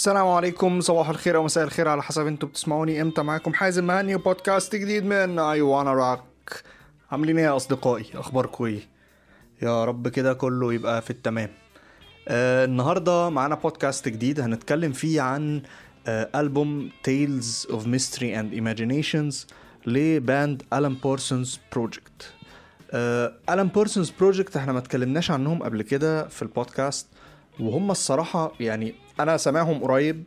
السلام عليكم صباح الخير أو مساء الخير على حسب أنتوا بتسمعوني إمتى معاكم حازم مهني وبودكاست جديد من I Wanna Rock عاملين إيه يا أصدقائي؟ أخباركم إيه؟ يا رب كده كله يبقى في التمام. آه النهارده معانا بودكاست جديد هنتكلم فيه عن آه ألبوم Tales of Mystery and Imaginations ل band Alan Parsons Project Alan Parsons Project إحنا ما اتكلمناش عنهم قبل كده في البودكاست وهم الصراحة يعني أنا سامعهم قريب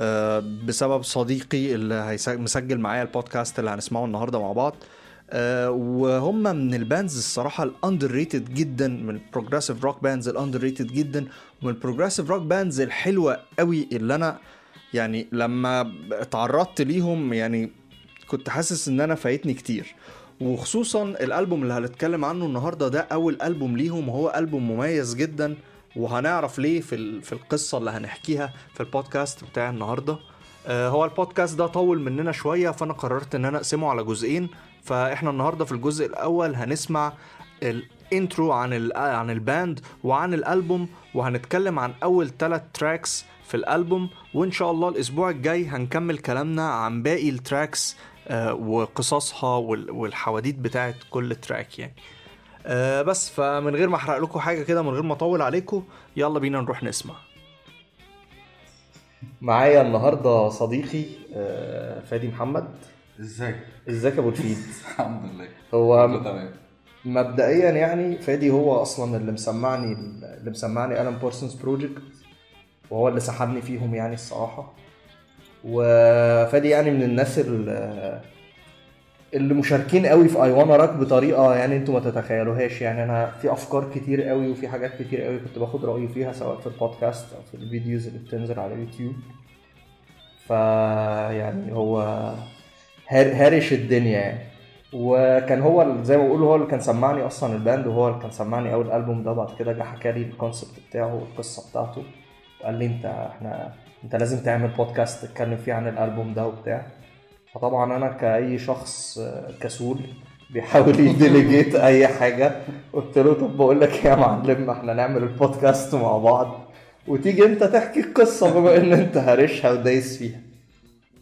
آه، بسبب صديقي اللي مسجل معايا البودكاست اللي هنسمعه النهارده مع بعض. آه، وهم من ال bands الصراحة ال underrated جدا من ال progressive rock bands ال underrated جدا ومن ال progressive rock bands الحلوة قوي اللي أنا يعني لما اتعرضت ليهم يعني كنت حاسس إن أنا فايتني كتير. وخصوصا الألبوم اللي هنتكلم عنه النهارده ده أول ألبوم ليهم وهو ألبوم مميز جدا. وهنعرف ليه في في القصة اللي هنحكيها في البودكاست بتاع النهارده. آه، هو البودكاست ده طول مننا شوية فأنا قررت إن أنا أقسمه على جزئين. فإحنا النهارده في الجزء الأول هنسمع ال intro عن عن ال band وعن الألبوم وهنتكلم عن أول ثلاث tracks في الألبوم. وإن شاء الله الأسبوع الجاي هنكمل كلامنا عن باقي ال tracks آه، وقصصها وال- والحواديت بتاعت كل track يعني. آه، بس فمن غير ما أحرق لكم حاجة كده من غير ما أطول عليكم يلا بينا نروح نسمع. معايا النهارده صديقي آه، فادي محمد. إزيك؟ إزيك يا أبو الفيد الحمد لله. هو تمام. مبدئيا يعني فادي هو أصلا اللي مسمعني اللي مسمعني Alan Parsons Project وهو اللي سحبني فيهم يعني الصراحة. وفادي يعني من الناس اللي, اللي مشاركين قوي في I Wanna Rock بطريقة يعني أنتوا ما تتخيلوهاش. يعني أنا في أفكار كتير قوي وفي حاجات كتير قوي كنت باخد رايه فيها سواء في البودكاست أو في ال videos اللي بتنزل على اليوتيوب فيعني هو هار- هارش الدنيا يعني. وكان هو زي ما بقول هو اللي كان سمعني أصلا ال band وهو اللي كان سمعني أول ألبوم ده بعد كده جه حكى لي ال concept بتاعه والقصة بتاعته. وقال لي أنت إحنا أنت لازم تعمل بودكاست تتكلم فيه عن الألبوم ده وبتاع. فطبعا أنا كأي شخص كسول بيحاول ي delegate أي حاجة. قلت له طب بقول لك إيه يا معلم؟ إحنا نعمل البودكاست مع بعض. وتيجي أنت تحكي القصة بما إن أنت هارشها ودايس فيها.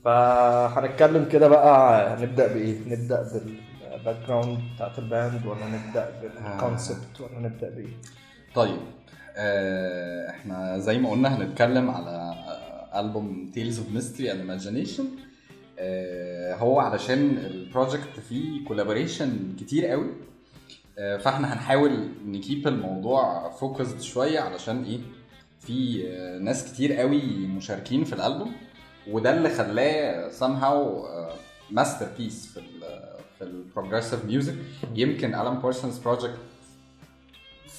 فهنتكلم كده بقى نبدأ بإيه؟ نبدأ بال background بتاعت ال band ولا نبدأ بال concept ولا نبدأ بإيه؟ طيب آه إحنا زي ما قلنا هنتكلم على Tales of Mystery and Imagination آه هو علشان ال project فيه collaboration كتير قوي. آه فاحنا هنحاول ن keep الموضوع focused شوية علشان إيه؟ في آه ناس كتير قوي مشاركين في الألبوم وده اللي خلاه somehow masterpiece في في ال progressive music يمكن Alan Parsons Project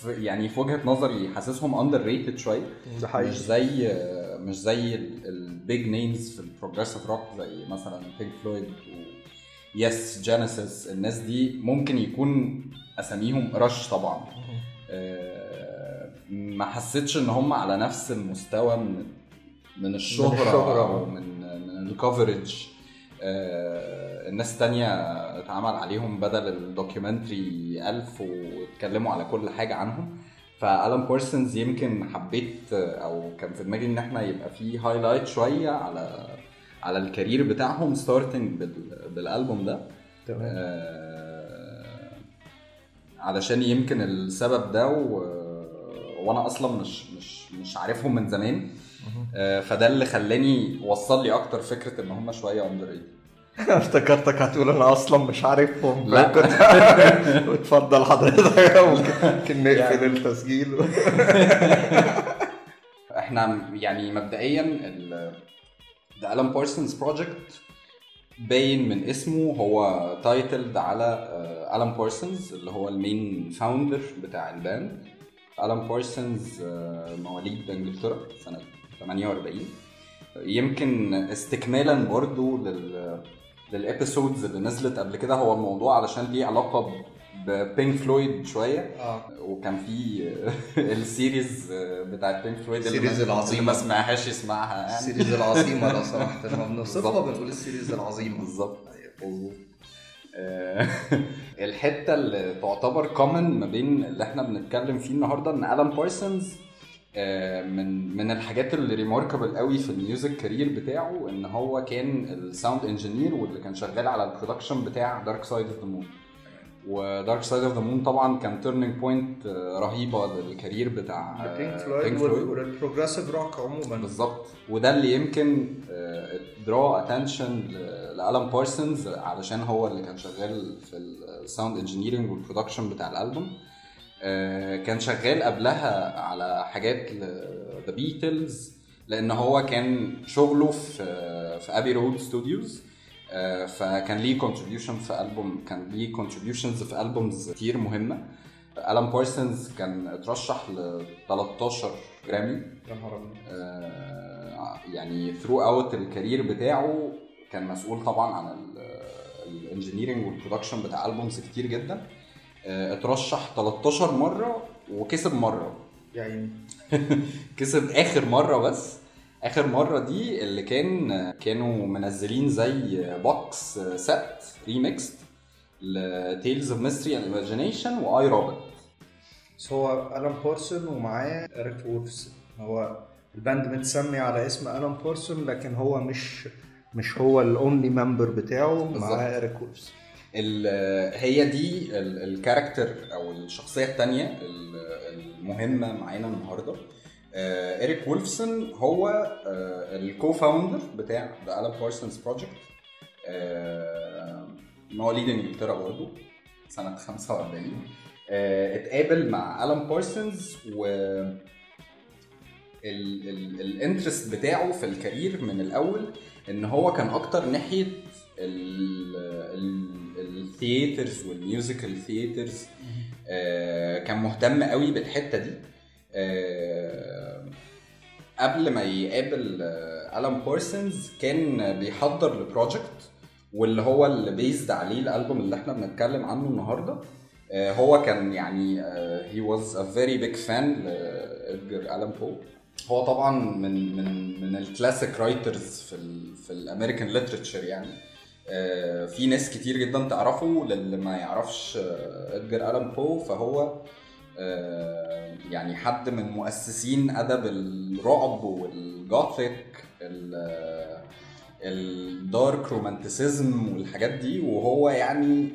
يعني في وجهة نظري حاسسهم underrated شوية. ده مش زي مش زي ال big names في ال progressive rock زي مثلا بينك فلويد يس جينيسيس الناس دي ممكن يكون أساميهم رش طبعا. آه، ما حسيتش إن هم على نفس المستوى من من الشهرة, الشهرة. أو من من ال coverage الناس تانية اتعمل عليهم بدل ال documentary ألف واتكلموا على كل حاجة عنهم. فألان بارسونز يمكن حبيت آه، أو كان في دماغي إن إحنا يبقى في highlight شوية على على ال career بتاعهم starting بالألبوم ده. تمام. آه، علشان يمكن السبب ده و... وأنا أصلا مش مش مش عارفهم من زمان. آه، فده اللي خلاني وصل لي أكتر فكرة إن هم شوية under افتكرتك هتقول أنا أصلا مش عارفهم. لا. كنت اتفضل حضرتك. ممكن نقفل التسجيل. إحنا يعني مبدئيا ال The Alan Parsons Project باين من اسمه هو titled على ألان بارسونز اللي هو ال main founder بتاع ال band. بارسونز آه، مواليد إنجلترا سنة 48 يمكن استكمالا برضو لل لل episodes اللي نزلت قبل كده هو الموضوع علشان ليه علاقة ببينك فلويد شوية. آه. وكان في ال series بتاعت بينك فلويد اللي ال series ما- العظيمة. اللي ما سمعهاش يسمعها يعني. ال series العظيمة لو سمحت لما بنوصفها. بنقول ال series العظيمة. بالظبط. مظبوط. آه، الحتة اللي تعتبر common ما بين اللي إحنا بنتكلم فيه النهارده إن الان بارسونز آه، من من الحاجات اللي remarkable قوي في ال music career بتاعه إن هو كان ال sound engineer واللي كان شغال على ال production بتاع Dark Side of the Moon و Dark Side of the Moon طبعا كان turning point رهيبة لل career بتاع بينك فلويد وال progressive rock عموما. بالظبط. وده اللي يمكن draw attention لالان بارسونز علشان هو اللي كان شغال في ال sound engineering وال production بتاع الالبوم آه، كان شغال قبلها على حاجات The Beatles لأن هو كان شغله في في Abbey Road Studios فكان ليه contribution في ألبوم كان ليه contributions في ألبومز كتير مهمة. الان بارسونز كان اترشح ل 13 جرامي. آه، يعني throughout ال career بتاعه كان مسؤول طبعا عن ال engineering وال production بتاع ألبومز كتير جدا. آه، اترشح 13 مرة وكسب مرة. يعني؟ كسب آخر مرة بس. آخر مرة دي اللي كان كانوا منزلين زي box set remix ل Tales of Mystery and Imagination و I Robot بس هو الان بارسون ومعاه اريك وولفسون هو ال band متسمي على اسم الان بارسون لكن هو مش مش هو ال only member بتاعه. معاه اريك وولفسون هي دي ال- ال character أو الشخصية الثانية المهمة معانا النهارده. آه، إريك وولفسون هو آه، ال co-founder بتاع The Alan Parsons Project مواليد إنجلترا برضه سنة 45 آه، اتقابل مع الان بارسونز و ال interest بتاعه في ال career من الأول إن هو كان أكتر ناحية ال theaters وال musical theaters كان مهتم قوي بالحتة دي. آه، قبل ما يقابل آه، الان بارسونز كان بيحضر ل project واللي هو اللي based عليه الألبوم اللي إحنا بنتكلم عنه النهارده. آه، هو كان يعني he was a very big fan ل ادجر الان بو هو طبعا من من من ال classic writers في ال في ال American literature يعني. آه، في ناس كتير جدا تعرفه للي ما يعرفش آه، ادجر ألان بو فهو آه، يعني حد من مؤسسين أدب الرعب وال gothic ال- ال dark romanticism والحاجات دي. وهو يعني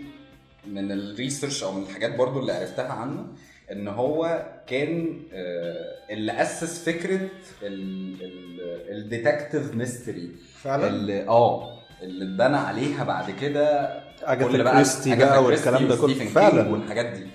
من ال research أو من الحاجات برضو اللي عرفتها عنه إن هو كان آه، اللي أسس فكرة ال detective mystery فعلا؟ آه. اللي اتبنى عليها بعد كده أجاثا كريستي بقى والكلام ده كله. فعلا. والحاجات دي.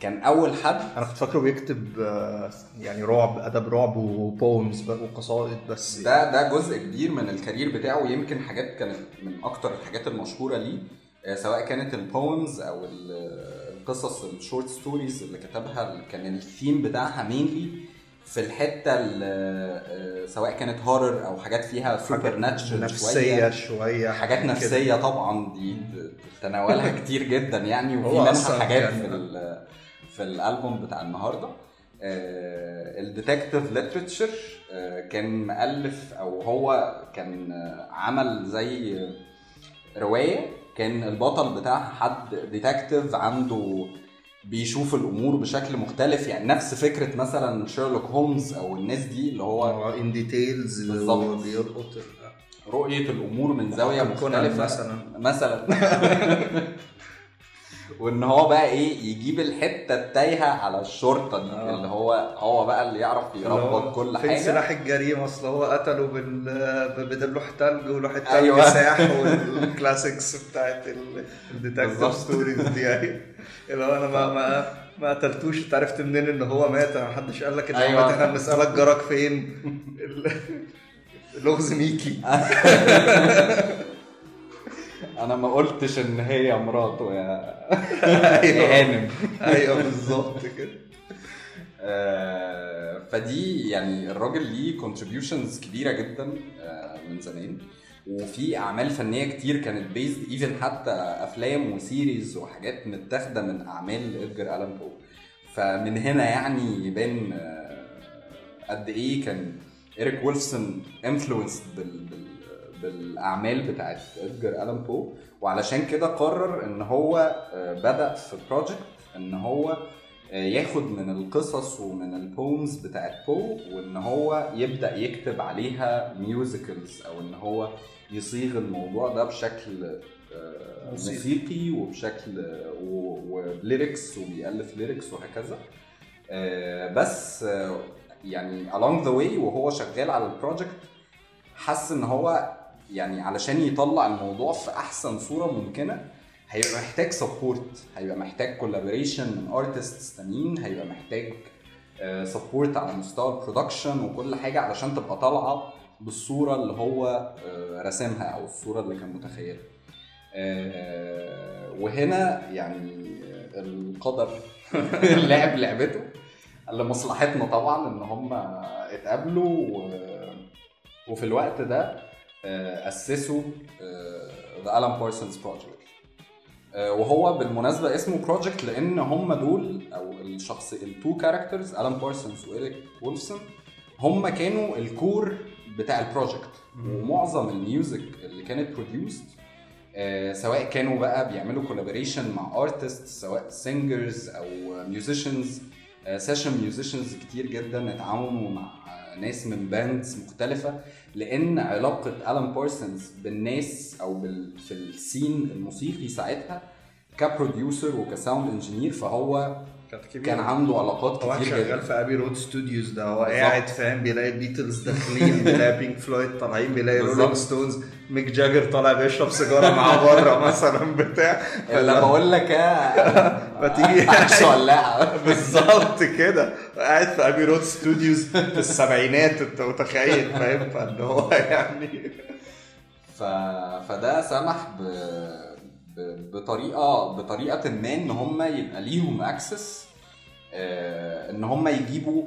كان أول حد أنا كنت فاكره بيكتب آه، يعني رعب ادب رعب و poems وقصائد بس. ده ده جزء كبير من ال career بتاعه يمكن حاجات كانت من أكتر الحاجات المشهورة ليه آه، سواء كانت ال poems أو ال- القصص ال short stories اللي كتبها كان الثيم بتاعها mainly في الحتة ال- آه، سواء كانت horror أو حاجات فيها supernatural نفسية شوية حاجات كده. نفسية طبعا دي تناولها كتير جدا يعني وفي منها حاجات كان- في ال- في الألبوم بتاع النهارده ال detective literature كان مؤلف أو هو كان آه، عمل زي رواية كان البطل بتاعها حد detective عنده بيشوف الأمور بشكل مختلف يعني نفس فكرة مثلا شيرلوك هومز أو الناس دي اللي هو in details. وبيلقط رؤية الأمور من زاوية مختلفة مثلا مثلا وإن هو بقى إيه يجيب الحتة التايهة على الشرطة دي آه. اللي هو هو بقى اللي يعرف يربط كل حاجة سلاح الجريمة أصل هو قتله بال ب بلوح تلج ولوح التلج أيوة. ساح وال classics بتاعت ال detective. stories دي يعني اللي هو أنا ما ما ما قتلتوش. أنت عرفت منين إن هو مات؟ ما حدش قال لك إن أيوة. مات. إحنا بنسألك جارك فين؟ لغز ميكي. أنا ما قلتش إن هي مراته يا أيوه. هانم أيوه بالظبط كده. آه، فدي يعني الراجل ليه contributions كبيرة جدا آه، من زمان. وفي أعمال فنية كتير كانت based even حتى أفلام و series وحاجات متاخدة من أعمال إدجار ألان بو. فمن هنا يعني يبان آه، قد إيه كان إيريك وولفسون influenced بال بال بالأعمال بتاعت إدجار ألان بو. وعلشان كده قرر إن هو آه، بدأ في project إن هو ياخد من القصص ومن ال poems بتاعت بو وإن هو يبدأ يكتب عليها musicals أو إن هو يصيغ الموضوع ده بشكل آه، موسيقي. وبشكل و lyrics وبيألف lyrics وهكذا آه، بس آه، يعني along the way وهو شغال على ال project حس إن هو يعني علشان يطلع الموضوع في أحسن صورة ممكنة هيبقى محتاج support هيبقى محتاج collaboration من artists تانيين هيبقى محتاج support على مستوى ال production وكل حاجة علشان تبقى طالعة بالصورة اللي هو آه، راسمها أو الصورة اللي كان متخيلها آه، وهنا يعني القدر لعب لعبته لمصلحتنا طبعا إن هم اتقابلوا. وفي الوقت ده آه، أسسوا The Alan Parsons Project وهو بالمناسبة اسمه project لأن هم دول أو الشخص ال two characters الان بارسونز وإيريك وولفسون هم كانوا ال core بتاع ال project ومعظم ال music اللي كانت produced سواء كانوا بقى بيعملوا collaboration مع artist سواء singers أو musicians session musicians كتير جدا اتعاونوا مع آه، ناس من bands مختلفة لأن علاقة الان بارسونز بالناس أو بال في ال scene الموسيقي ساعتها ك producer وك sound engineer فهو كان عنده علاقات هو كتير شغال جدا في Abbey Road Studios ده هو. قاعد فاهم بيلاقي البيتلز داخلين بيلاقي بينك فلويد طالعين بيلاقي. رولينج ستونز ميك جاجر طالع بيشرب سيجارة معاه بره مثلا بتاع لما بقول لك يا ما تيجي عكس ولاعه بالظبط كده. قاعد في Abbey Road Studios في السبعينات انت متخيل؟ فاهم؟ فاللي هو يعني. ف... فده سمح ب... ب... بطريقه بطريقة ما إن هم يبقى ليهم access إن هم يجيبوا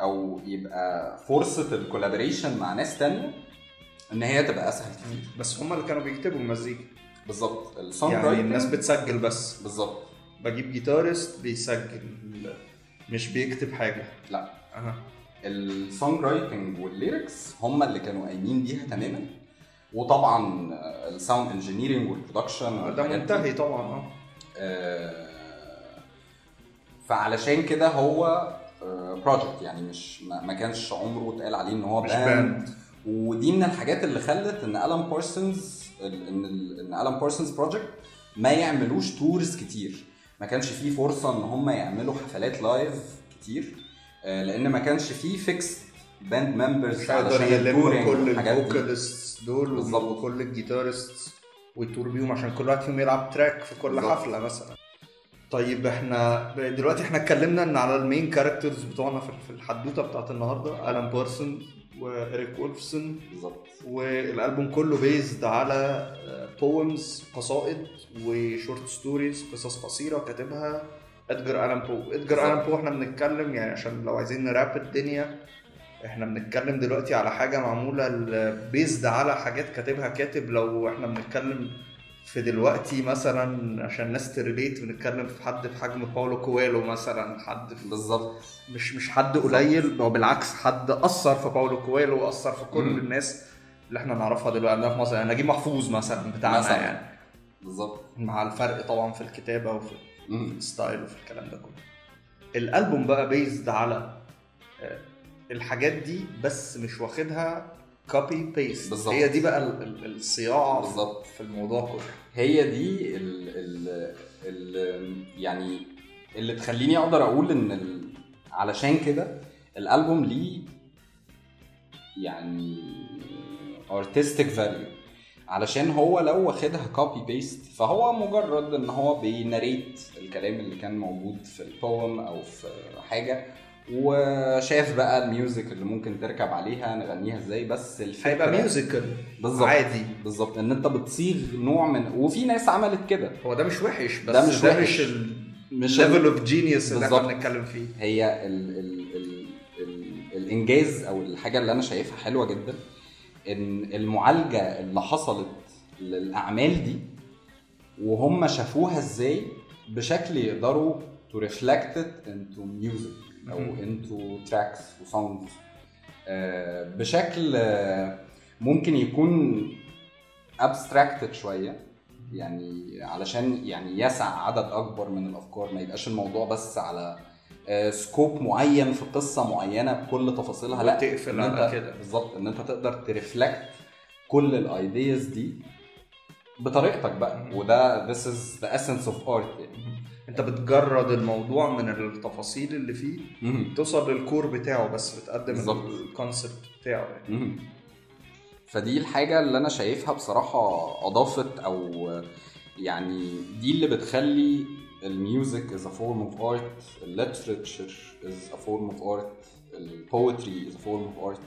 أو يبقى فرصه ال collaboration مع ناس تانية إن هي تبقى أسهل كتير. بس هم اللي كانوا بيكتبوا المزيكا. بالظبط. يعني الناس بتسجل بس. بالظبط. بجيب guitarist بيسجل. مش بيكتب حاجة. لا. أها. ال songwriting وال lyrics هم اللي كانوا قايمين بيها تماما. وطبعا ال sound engineering وال production ده منتهي طبعا آه. آه، فعلشان كده هو project يعني مش ما كانش عمره اتقال عليه إن هو مش band ودي من الحاجات اللي خلت إن الان بارسونز إن ال- إن Alan Parsons Project ما يعملوش tours كتير. ما كانش فيه فرصة إن هم يعملوا حفلات live كتير آه، لأن ما كانش فيه fixed band members مش هيقدر يلم كل والحاجات دي. ال vocalists دول. وكل ال guitarists وي tour بيهم عشان كل واحد فيهم يلعب track في كل بالظبط. حفلة مثلا طيب إحنا دلوقتي إحنا اتكلمنا إن على ال main characters بتوعنا في في الحدوتة بتاعت النهارده الان بارسونز وإريك وولفسون. بالظبط. والألبوم كله based على poems قصائد و short stories قصص قصيرة كاتبها ادجار الان بو بالظبط. الان بو إحنا بنتكلم يعني عشان لو عايزين نقرب الدنيا إحنا بنتكلم دلوقتي على حاجة معمولة based على حاجات كاتبها كاتب. لو إحنا بنتكلم في دلوقتي مثلا عشان الناس ت relate بنتكلم في حد في حجم باولو كويلو مثلا حد بالظبط مش مش حد قليل هو بالعكس حد أثر في باولو كويلو وأثر في كل مم. الناس اللي إحنا نعرفها دلوقتي عندنا في مصر يعني نجيب محفوظ مثلا بتاعنا مثلاً. يعني بالظبط مع الفرق طبعا في الكتابة وفي. ال style وفي الكلام ده كله الألبوم بقى based على آه، الحاجات دي بس مش واخدها copy paste. هي دي بقى ال- ال- الصياعه بالظبط في الموضوع كله هي دي ال ال ال يعني اللي تخليني أقدر أقول إن علشان كده الألبوم ليه يعني artistic value. علشان هو لو واخدها copy paste فهو مجرد إن هو بي narrate الكلام اللي كان موجود في البوم أو في حاجة وشاف بقى ال music اللي ممكن تركب عليها نغنيها إزاي بس الفكرة هيبقى musical بالظبط. عادي. بالظبط. إن أنت بتصيغ نوع من وفي ناس عملت كده. هو ده مش وحش بس ده مش ده وحش. مش ال مش level of genius اللي إحنا. بنتكلم فيه. هي ال ال ال ال الإنجاز أو الحاجة اللي أنا شايفها حلوة جدا إن المعالجة اللي حصلت للأعمال دي وهم شافوها إزاي بشكل يقدروا reflect it into music. أو into tracks و songs بشكل آه، ممكن يكون abstracted شوية. يعني علشان يعني يسع عدد أكبر من الافكار ما يبقاش الموضوع بس على scope معين في قصة معينة بكل تفاصيلها. لا وتقفل إن على كده. بالظبط إن أنت تقدر ت reflect كل ال ideas دي بطريقتك بقى. وده this is the essence of art يعني. انت بتجرد الموضوع من التفاصيل اللي فيه مهم. توصل لل core بتاعه بس بتقدم. ال concept بتاعه يعني مهم. فدي الحاجة اللي أنا شايفها بصراحة أضافت أو يعني دي اللي بتخلي ال music is a form of art ال literature is a form of art ال poetry is a form of art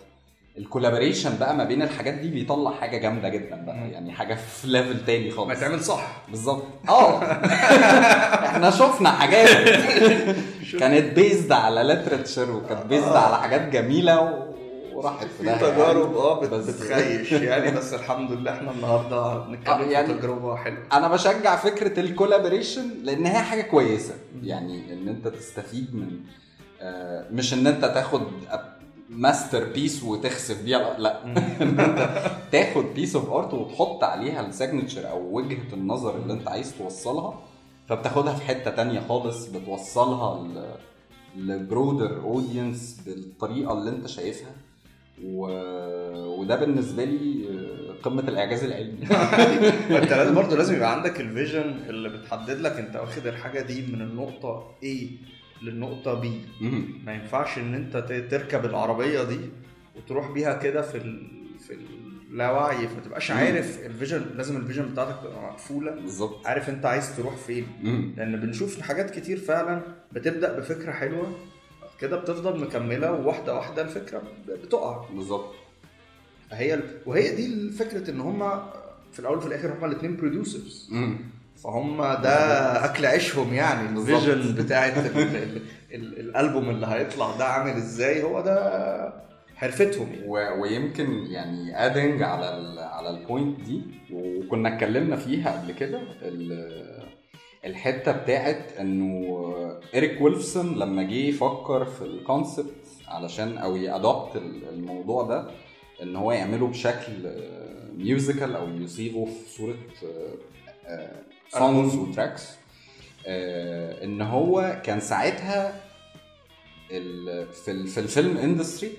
ال collaboration بقى ما بين الحاجات دي بيطلع حاجة جامدة جدا بقى. يعني حاجة في level تاني خالص. ما تعمل صح. بالظبط. آه. إحنا شفنا حاجات. كانت based على literature وكانت based على حاجات جميلة و- وراحت في تجارب. آه بتخيش يعني بس الحمد لله إحنا النهارده بنتكلم آه، يعني- في تجربة حلوة. أنا بشجع فكرة ال collaboration لأن هي حاجة كويسة. يعني إن أنت تستفيد من آه، مش إن أنت تاخد masterpiece وتخسف بيها. لا. تاخد piece of art وتحط عليها ال signature أو وجهة النظر اللي أنت عايز توصلها فبتاخدها في حتة تانية خالص بتوصلها ل broader audience بالطريقة اللي أنت شايفها. و... وده بالنسبة لي آه، قمة الإعجاز العلمي. أنت برضه لازم يبقى عندك ال vision اللي بتحدد لك أنت واخد الحاجة دي من النقطة A للنقطة مهم. ما ينفعش إن أنت تركب العربية دي وتروح بيها كده في ال... في اللاوعي فما تبقاش. عارف ال vision لازم ال vision بتاعتك تبقى مقفولة بالظبط عارف أنت عايز تروح فين. لأن بنشوف حاجات كتير فعلا بتبدأ بفكرة حلوة كده بتفضل مكملة وواحدة واحدة الفكرة بتقع بالظبط فهي وهي دي فكرة إن هم في الأول وفي الآخر هم الاثنين producers. فهم ده أكل عيشهم يعني بالظبط. ال vision بتاعت ال- ال- ال- الألبوم اللي هيطلع ده عامل إزاي هو ده حرفتهم يعني و... ويمكن يعني adding على ال... على ال point دي وكنا اتكلمنا فيها قبل كده ال... الحتة بتاعت إنه إريك وولفسون لما جه يفكر في ال concept علشان أو ي adopt الموضوع ده إن هو يعمله بشكل musical أو يصيغه في صورة songs و tracks آه، إن هو كان ساعتها في في الفيلم industry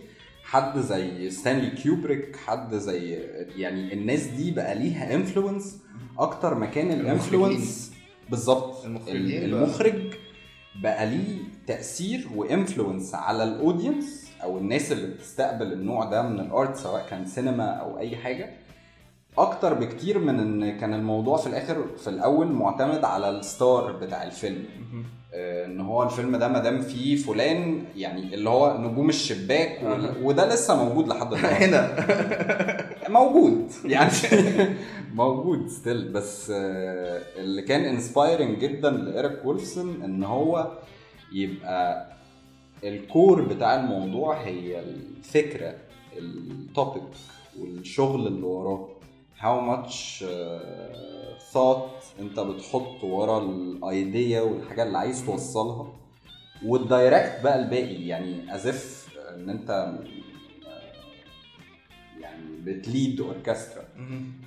حد زي ستانلي كيوبريك حد زي يعني الناس دي بقى ليها influence أكتر ما كان ال influence بالظبط. المخرج بقى ليه تأثير و influence على ال audience أو الناس اللي بتستقبل النوع ده من ال art سواء كان سينما أو أي حاجة. أكتر بكتير من إن كان الموضوع في الآخر في الأول معتمد على ال star بتاع الفيلم. آه، إن هو الفيلم ده ما دام فيه فلان يعني اللي هو نجوم الشباك أها. وده لسه موجود لحد النهارده. هنا. موجود. يعني موجود still بس آه، اللي كان inspiring جدا لإيريك وولفسون إن هو يبقى ال core بتاع الموضوع هي الفكرة ال topic والشغل اللي وراه. How much uh, thought انت بتحط ورا ال idea والحاجة اللي عايز توصلها وال direct بقى الباقي يعني if ان انت آه، يعني بت lead orchestra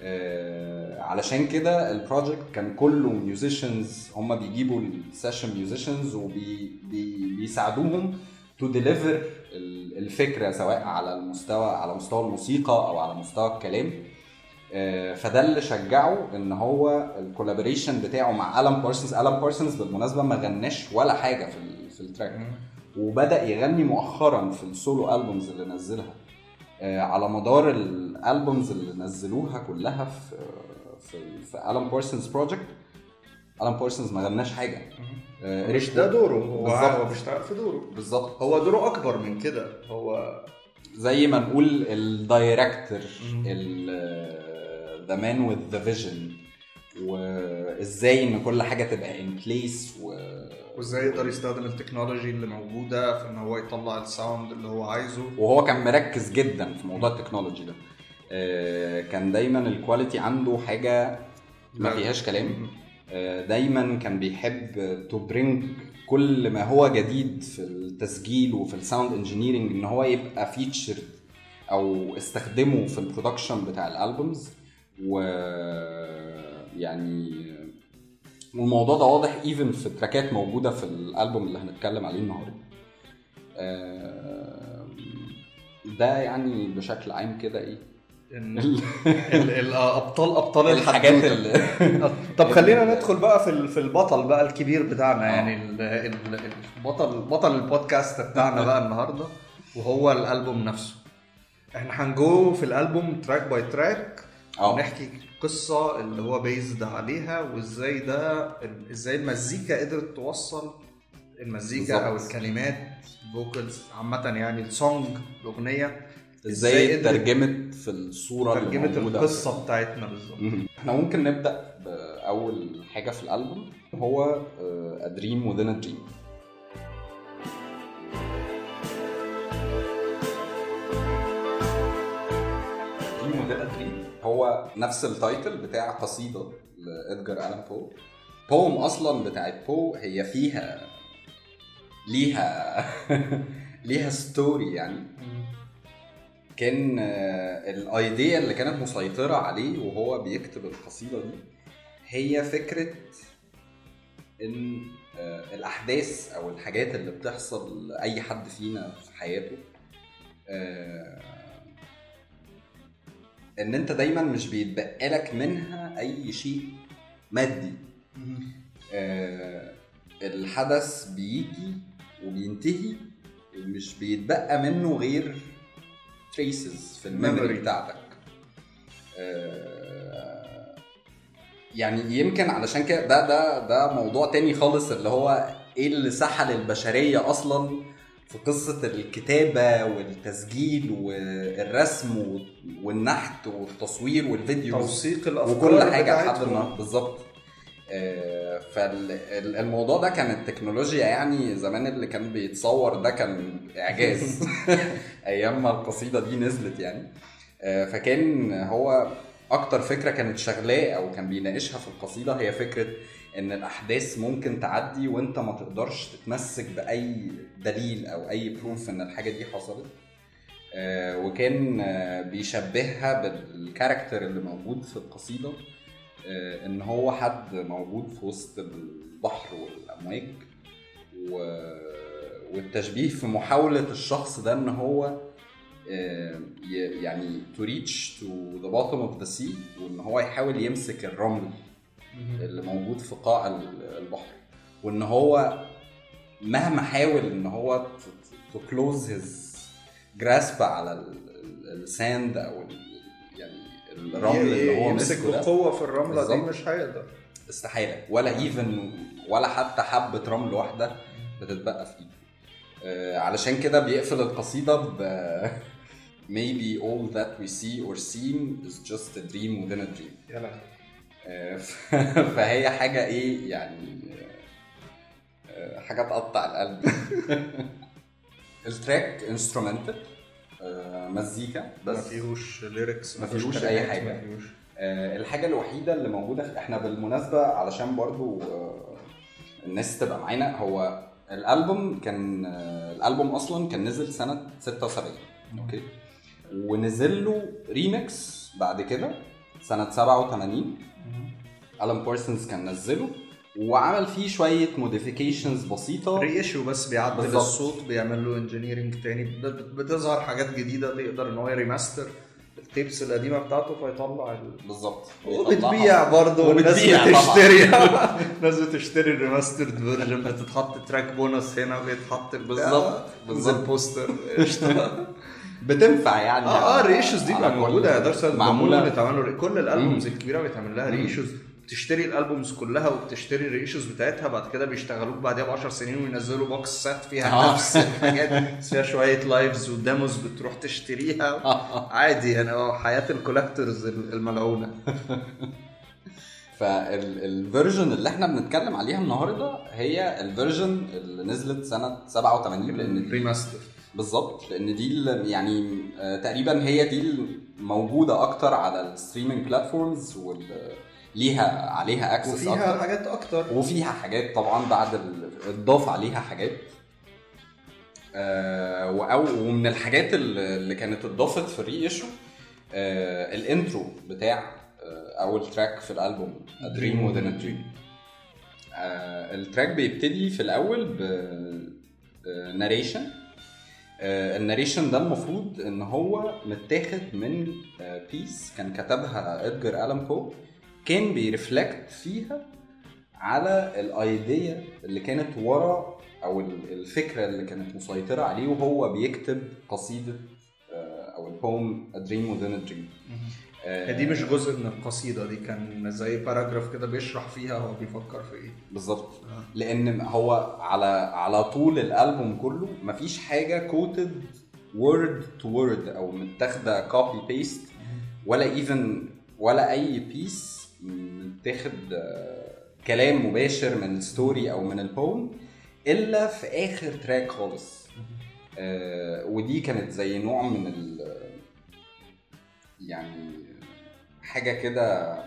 آه، علشان كده ال project كان كله musicians هم بيجيبوا ال session musicians وبيساعدوهم to deliver الفكرة سواء على المستوى على مستوى الموسيقى أو على مستوى الكلام. فده اللي شجعه إن هو ال collaboration بتاعه مع الان بارسونز الان بارسونز بالمناسبة ما غناش ولا حاجة في في ال track وبدأ يغني مؤخرا في ال solo albums اللي نزلها. آه، على مدار ال albums اللي نزلوها كلها في في في الان بارسونز بروجكت الان بارسونز ما غناش حاجة. آه، مش ده دوره. هو بيشتغل في دوره. بالظبط. هو دوره أكبر من كده. هو زي ما نقول ال director. the man with the vision وإزاي إن كل حاجة تبقى in place و وإزاي يقدر يستخدم ال technology اللي موجودة في إن هو يطلع ال sound اللي هو عايزه. وهو كان مركز جدا في موضوع ال technology ده. آه، كان دايما ال quality عنده حاجة ما. فيهاش كلام. آه، دايما كان بيحب to bring كل ما هو جديد في التسجيل وفي ال sound engineering إن هو يبقى feature أو استخدمه في ال production بتاع ال albums و يعني والموضوع ده واضح even في تراكات موجودة في الألبوم اللي هنتكلم عليه النهارده. آه، ده يعني بشكل عام كده إيه؟ ال- ال- ال- آه، ابطال الحاجات طب خلينا ندخل بقى في في البطل بقى الكبير بتاعنا يعني ال- ال- البطل بطل البودكاست بتاعنا بقى النهارده وهو الألبوم نفسه. إحنا هنجو في الألبوم track by track ونحكي قصة اللي هو based عليها وإزاي ده إزاي المزيكا قدرت توصل المزيكا أو بالظبط. الكلمات vocals عامة يعني ال song الاغنيه إزاي قدرت اترجمت في الصورة اللي موجودة. القصة بتاعتنا بالظبط. إحنا ممكن نبدأ بأول حاجة في الألبوم هو A Dream Within a Dream Dream هو نفس ال title بتاع قصيدة لإدجار ألان بو. poem أصلا بتاعت بو هي فيها ليها ليها story يعني. كان آه، ال idea اللي كانت مسيطرة عليه وهو بيكتب القصيدة دي هي فكرة إن آه، الأحداث أو الحاجات اللي بتحصل لأي حد فينا في حياته آه، إن أنت دايما مش بيتبقى لك منها أي شيء مادي. آه، الحدث بيجي وبينتهي ومش بيتبقى منه غير traces في ال memory. بتاعتك. آه، يعني يمكن علشان كده ده ده ده موضوع تاني خالص اللي هو إيه اللي سحل البشرية أصلا في قصة الكتابة والتسجيل والرسم والنحت والتصوير والفيديو توثيق الأفكار وكل حاجة لحد بالظبط. فالموضوع ده كان التكنولوجيا يعني زمان اللي كان بيتصور ده كان إعجاز. أيام ما القصيدة دي نزلت يعني. آه، فكان هو أكتر فكرة كانت شغلاه أو كان بيناقشها في القصيدة هي فكرة إن الأحداث ممكن تعدي وأنت ما تقدرش تتمسك بأي دليل أو أي بروف إن الحاجة دي حصلت آه، وكان آه، بيشبهها بالكاركتر اللي موجود في القصيدة آه، إن هو حد موجود في وسط البحر والأمواج. والتشبيه في محاولة الشخص ده إن هو يعني to reach to the bottom of the sea وإن هو يحاول يمسك الرمل اللي موجود في قاع ال- البحر وإن هو مهما حاول إن هو to close his grasp على ال sand أو يعني الرمل اللي هو يمسك بقوة في الرملة دي. مش هيقدر. استحالة. ولا even ولا حتى حبة رمل واحدة بتتبقى في ايده آه، علشان كده بيقفل القصيدة ب maybe all that we see or seem is just a dream within a dream. ف- فهي حاجة إيه يعني آه، حاجة تقطع القلب. ال track instrumental مزيكا ما بس فيهوش lyrics ما فيهوش أي حاجة. آه، الحاجة الوحيدة اللي موجودة إحنا بالمناسبة علشان برضو آه، الناس تبقى معانا هو الألبوم كان آه، الألبوم أصلا كان نزل سنة 76 okay؟ ونزل له ريميكس بعد كده. سنة 87 ألان بارسونز كان نزله وعمل فيه شوية موديفيكيشنز بسيطة. ري ايشو بس بيعدل. الصوت بيعمل له انجينيرنج تاني. بت- بتظهر حاجات جديدة يقدر إن هو يريماستر التيبس القديمة بتاعته فيطلع ال... بالظبط. وبتبيع برضه طبعاً. بتشتري. الناس بتشتري الريماسترد فيرجن بتتحط تراك بونص هنا وبيتحط بتاع. بالظبط، بالظبط. بوستر قشطة. بتنفع يعني. آه آه الريشوز دي على بقى كل- موجودة يا دارسة معمولة. بيتعمل له كل الألبومز. الكبيرة بيتعمل لها. ريشوز بتشتري ال albums كلها وبتشتري ال reissues بتاعتها بعد كده بيشتغلوك بعديها ب 10 سنين وينزلوا box set فيها آه. نفس الحاجات. فيها شوية lives و demos بتروح تشتريها. عادي يعني آه حياة ال collectors الملعونة. فال version اللي إحنا بنتكلم عليها النهارده هي ال version اللي نزلت سنة 87 لأن remaster بالظبط لأن دي يعني آه، تقريبا هي دي الموجوده أكتر على ال streaming platforms ليها عليها access وفيها أكتر. حاجات أكتر. وفيها حاجات طبعا بعد اتضاف عليها حاجات. آه وأو ومن الحاجات اللي كانت اتضافت في ال reissue آه ال intro بتاع آه أول track في الألبوم a Dream آه ال track بيبتدي في الأول ب narration ال narration ده المفروض إن هو متاخد من piece كان كتبها إدجار الان بو كان بي reflect فيها على ال idea اللي كانت ورا أو ال- الفكرة اللي كانت مسيطرة عليه وهو بيكتب قصيدة آه، أو ال poem A Dream Within a Dream. آه، دي مش جزء من القصيدة دي كان زي paragraph كده بيشرح فيها هو بيفكر في إيه. بالظبط. لأن هو على على طول الألبوم كله مفيش حاجة quoted word to word أو متاخدة copy paste ولا even ولا أي piece متاخد آه، كلام مباشر من ال story أو من ال poem إلا في آخر track خالص. آه، ودي كانت زي نوع من ال يعني حاجة كده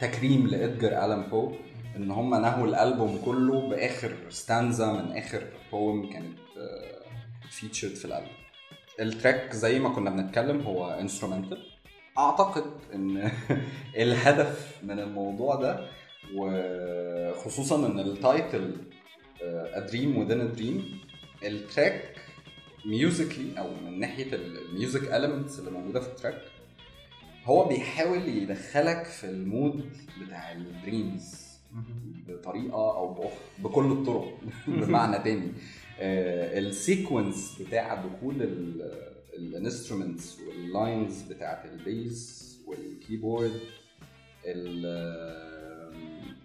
تكريم لإدجار ألان بو إن هم نهوا الألبوم كله بآخر stanza من آخر poem كانت featured في الألبوم. ال track زي ما كنا بنتكلم هو instrumental أعتقد إن الهدف من الموضوع ده وخصوصا إن ال title Within a Dream ال track musically أو من ناحية ال music elements اللي موجودة في ال track هو بيحاول يدخلك في ال mood بتاع ال dreams بطريقة أو باخرى بكل الطرق بمعنى تاني. آه، ال sequence بتاع دخول ال instruments وال lines بتاعت ال bass وال keyboard ال-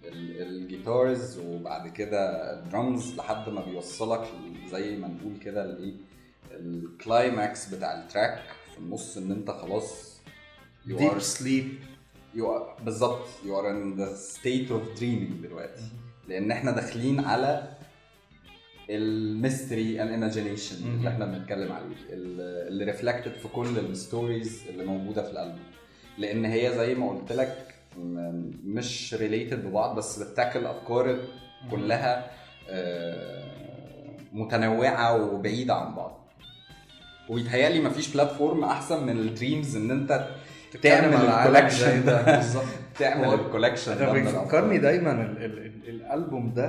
ال- ال guitars وبعد كده الدرمز لحد ما بيوصلك زي ما نقول كده الإيه؟ ال climax بتاع ال track في النص إن أنت خلاص you are deep sleep you are بالظبط. You are in the state of dreaming دلوقتي. لأن إحنا داخلين على ال Mystery and Imagination اللي إحنا بنتكلم عليه. ال- اللي reflected في كل ال stories اللي موجودة في الألبوم. لأن هي زي ما قلت لك مش related ببعض بس بتاكل أفكار كلها آه، متنوعة وبعيدة عن بعض. ويتهيألي مفيش platform أحسن من ال dreams إن أنت تعمل ال collection ده بالظبط تعمل ال collection ده بيفكرني. دايما ال ال ال الألبوم ده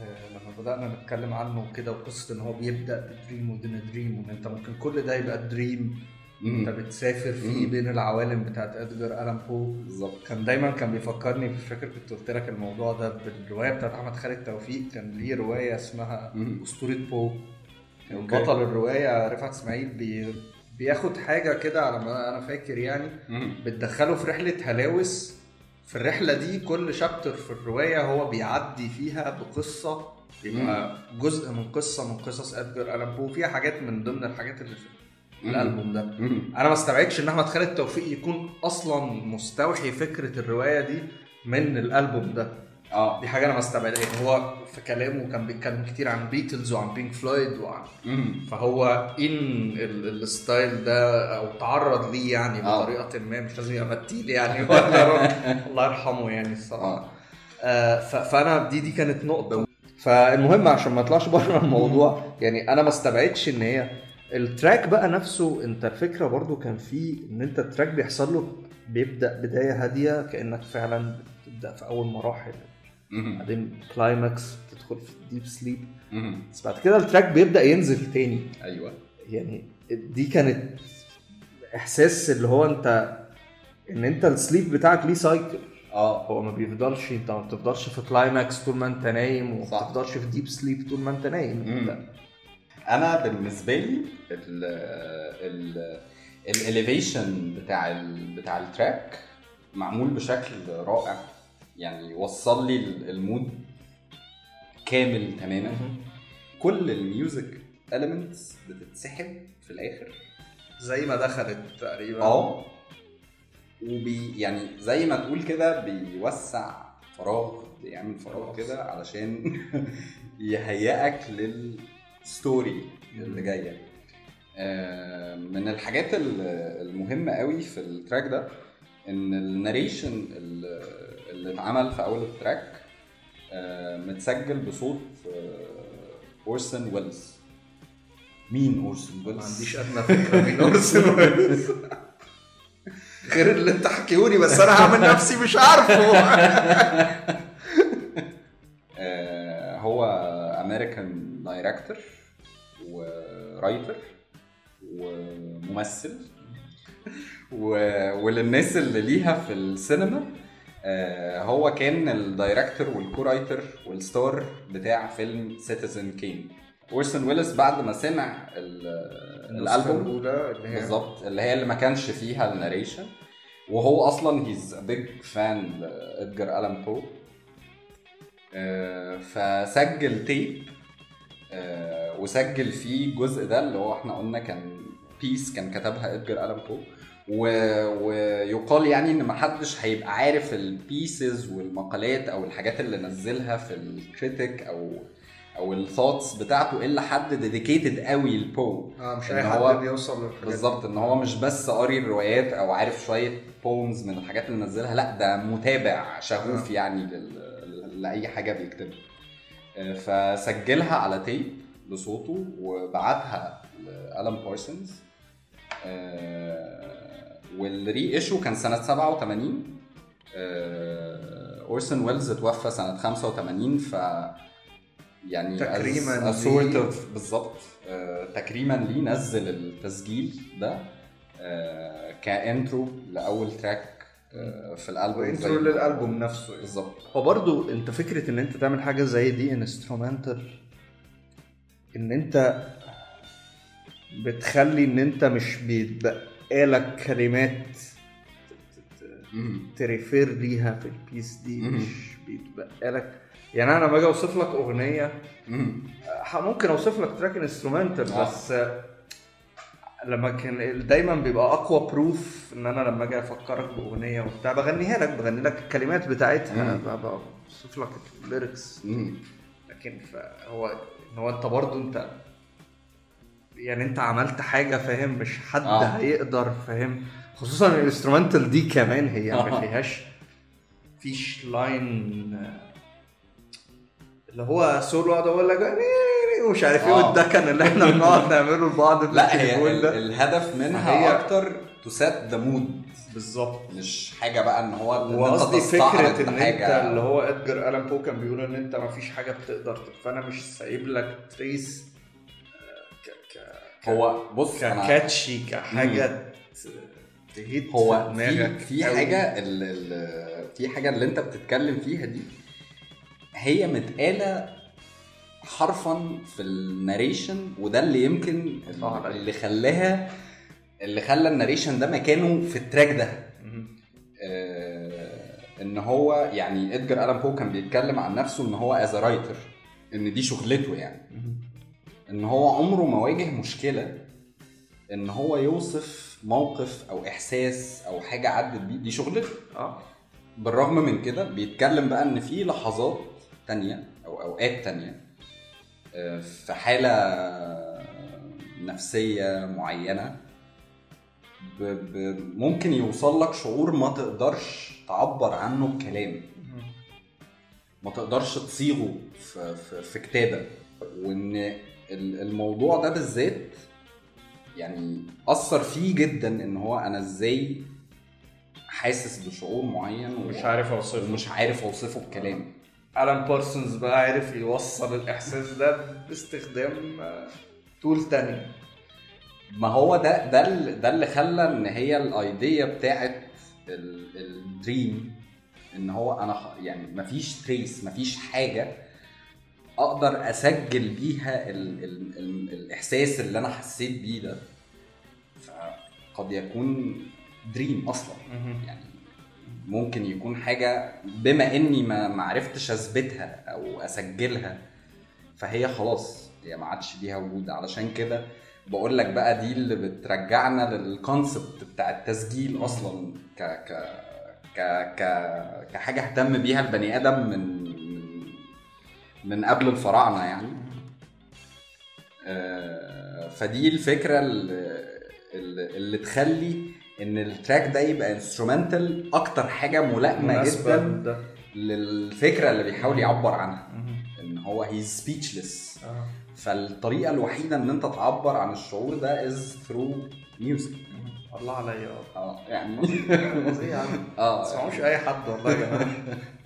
آه، لما بدأنا نتكلم عنه كده وقصة إن هو بيبدأ ب dream within dream وإن أنت ممكن كل ده يبقى dream. أنت بتسافر فيه. بين العوالم بتاعت ادجار الان بو بالظبط كان دايما كان بيفكرني مش فاكر كنت قلت لك الموضوع ده بالرواية بتاعت أحمد خالد توفيق كان ليه رواية اسمها. أسطورة بو. بطل الرواية رفعت إسماعيل بي بياخد حاجة كده على ما أنا فاكر يعني. بتدخله في رحلة هلاوس في الرحلة دي كل chapter في الرواية هو بيعدي فيها بقصة بيبقى جزء من قصة من قصص ادجار الان بو فيها حاجات من ضمن الحاجات اللي في. الألبوم ده. أنا ما استبعدش إن أحمد خالد توفيق يكون أصلا مستوحي فكرة الرواية دي من الألبوم ده آه دي حاجة أنا ما استبعدهاش هو في كلامه كان بيتكلم كتير عن بيتلز وعن بينك فلويد وعن مم. فهو ان ال- ال style ده أو تعرض ليه يعني آه. بطريقة ما. مش لازم يبقى متيل يعني ولا الله يرحمه يعني الصراحة. آه، ف- فأنا دي دي كانت نقطة. فالمهم عشان ما اطلعش بره الموضوع يعني أنا ما استبعدش إن هي ال track بقى نفسه. أنت الفكرة برضو كان فيه إن أنت ال track بيحصل له بيبدأ بداية هادية كأنك فعلا بتبدأ في أول مراحل. بعدين climax تدخل في deep sleep. بس بعد كده ال track بيبدأ ينزل تاني أيوه يعني دي كانت إحساس اللي هو أنت إن أنت ال sleep بتاعك ليه cycle آه هو ما بيفضلش أنت ما بتفضلش في climax طول ما أنت نايم وما. بتفضلش في deep sleep طول ما أنت نايم. لا. أنا بالنسبة لي ال ال ال elevation بتاع ال بتاع ال track معمول بشكل رائع يعني وصل لي ال- mood كامل تماما. كل ال music elements بتتسحب في الآخر. زي ما دخلت تقريبا. آه. وبي يعني زي ما تقول كده بيوسع فراغ بيعمل فراغ كده علشان يهيئك لل story اللي جاية. آه، من الحاجات ال- المهمة قوي في ال track ده إن ال narration اللي اتعمل في أول ال track آه، متسجل بصوت آه، اورسون ويلز. مين اورسون ويلز؟ ما عنديش أدنى فكرة مين اورسون ويلز. غير اللي انت حكيهولي بس أنا هعمل نفسي مش عارفه. آه، هو American director و writer وممثل. و... وللناس اللي ليها في السينما هو كان ال director وال co-writer وال star بتاع فيلم سيتيزن كين اورسون ويلس بعد ما سمع ال- الألبوم؟ الاولى اللي هي بالظبط اللي هي اللي ما كانش فيها ال narration وهو أصلا he's big fan لإدجار ألان بو. آه، فسجل tape آه، وسجل فيه الجزء ده اللي هو إحنا قلنا كان piece كان كتبها إدجار ألان بو. و- ويقال يعني إن محدش هيبقى عارف ال pieces والمقالات أو الحاجات اللي نزلها في ال critique أو أو ال thoughts بتاعته إلا حد dedicated قوي لبو. آه مش أي حد بيوصل للحاجات. بالظبط إن هو مش بس قاري الروايات أو عارف شوية poems من الحاجات اللي نزلها لأ ده متابع شغوف يعني لل- لأي حاجة بيكتبها. آه، فسجلها على tape بصوته وبعتها لـ Alan Parsons وال reissue كان سنة 87 آه، Orson Welles اتوفى سنة 85 ف يعني تكريماً ليه. of بالظبط آه، تكريما ليه نزل التسجيل ده آه، ك intro لأول track في الألبوم ما- للألبوم نفسه يعني. بالظبط هو برضو أنت فكرة إن أنت تعمل حاجة زي دي instrumental إن أنت بتخلي إن أنت مش بيتبقى لك كلمات. ت refer ليها في ال piece دي. مش بيتبقى لك يعني أنا لما باجي أوصف لك أغنية ممكن أوصف لك track instrumental آه. بس لما كان دايما بيبقى أقوى proof إن أنا لما أجي أفكرك بأغنية وبتاع بغنيها لك بغني لك الكلمات بتاعتها ب- بوصف لك ال lyrics. لكن فهو إن هو أنت برضو أنت يعني انت عملت حاجة فاهم مش حد آه. هيقدر فاهم خصوصا ال instrumental دي كمان هي ما آه. فيهاش فيش line اللي هو سولو اقعد أقول لك ومش عارف إيه آه. والدكن اللي إحنا بنقعد نعمله لبعض لا هي ده الهدف منها هي- أكتر تو سيت ذا مود بالظبط مش حاجة بقى إن هو وقصدي تستعرض فكرة إن حاجة. أنت اللي هو ادجار الان بو كان بيقول إن أنت ما فيش حاجة بتقدر فانا مش سايب لك تريس هو بص ككاتشي كحاجة تهيت هو في في. حاجة ال ال في حاجة اللي أنت بتتكلم فيها دي هي متقالة حرفا في ال narration وده اللي يمكن. اللي خلاها اللي خلى ال narration ده مكانه في ال track ده. آه، إن هو يعني Edgar Allan Poe كان بيتكلم عن نفسه إن هو as writer إن دي شغلته يعني. إن هو عمره ما واجه مشكلة. إن هو يوصف موقف أو إحساس أو حاجة عدت بيه دي شغلته آه. بالرغم من كده بيتكلم بقى إن في لحظات تانية أو أوقات تانية آه، في معينة ب ب ممكن يوصل لك شعور ما تقدرش تعبر عنه بكلام. ما تقدرش تصيغه في, في, في كتابة. وإن الموضوع ده بالذات يعني أثر فيه جدا إن هو أنا إزاي حاسس بشعور معين و- مش عارف أوصفه. ومش عارف أوصفه بكلام Alan Parsons بقى عرف يوصل الإحساس ده باستخدام آه، tool تاني. ما هو ده ده ده اللي خلى إن هي ال idea بتاعت ال- ال dream إن هو أنا خ- يعني مفيش trace مفيش حاجة أقدر اسجل بيها ال ال ال الاحساس اللي أنا حسيت بيه ده. فقد يكون دريم أصلا. يعني ممكن يكون حاجة بما اني ما ما عرفتش اثبتها أو اسجلها فهي خلاص هي ما عادش ليها وجود. علشان كده بقول لك بقى دي اللي بترجعنا للكونسبت بتاع التسجيل أصلا. ك ك ك ك كحاجة اهتم بيها البني آدم من من قبل الفراعنة يعني آه، فدي الفكرة اللي, اللي تخلي إن ال track ده يبقى instrumental أكتر حاجة ملائمة جدا لده. للفكرة اللي بيحاول يعبر عنها. إن هو هي speechless آه. فالطريقة الوحيدة إن أنت تعبر عن الشعور ده is through music. الله عليا آه آه يعني فظيع يا عم. ما آه تسمعوش أي حد والله يا جماعة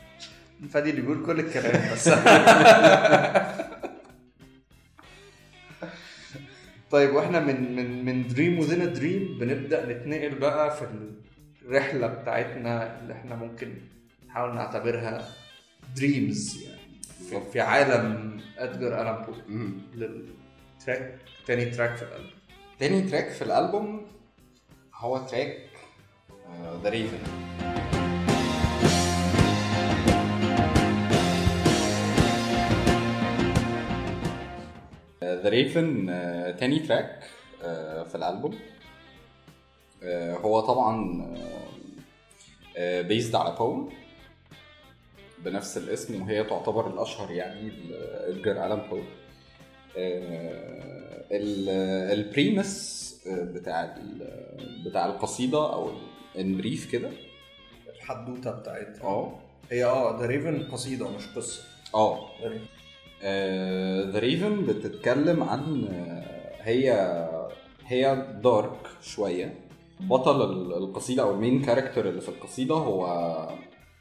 فادي اللي بيقول كل الكلام. بس. طيب وإحنا من من من dream within dream بنبدأ نتنقل بقى في الرحلة بتاعتنا اللي إحنا ممكن نحاول نعتبرها dreams يعني. في, في عالم Edgar Allan Poe مم. لل track تاني track في الألبوم. تاني track في الألبوم هو track The Raven The Raven تاني track آه، في الألبوم. آه، هو طبعا based على poem بنفس الاسم وهي تعتبر الأشهر يعني لـ Edgar Allan Poe ال premise بتاع بتاع القصيدة أو in brief كده. الحدوتة بتاعتها. آه. هي آه The Raven قصيدة مش قصة. آه. The Raven بتتكلم عن آه، هي هي dark شوية. بطل ال- القصيدة أو ال main character اللي في القصيدة هو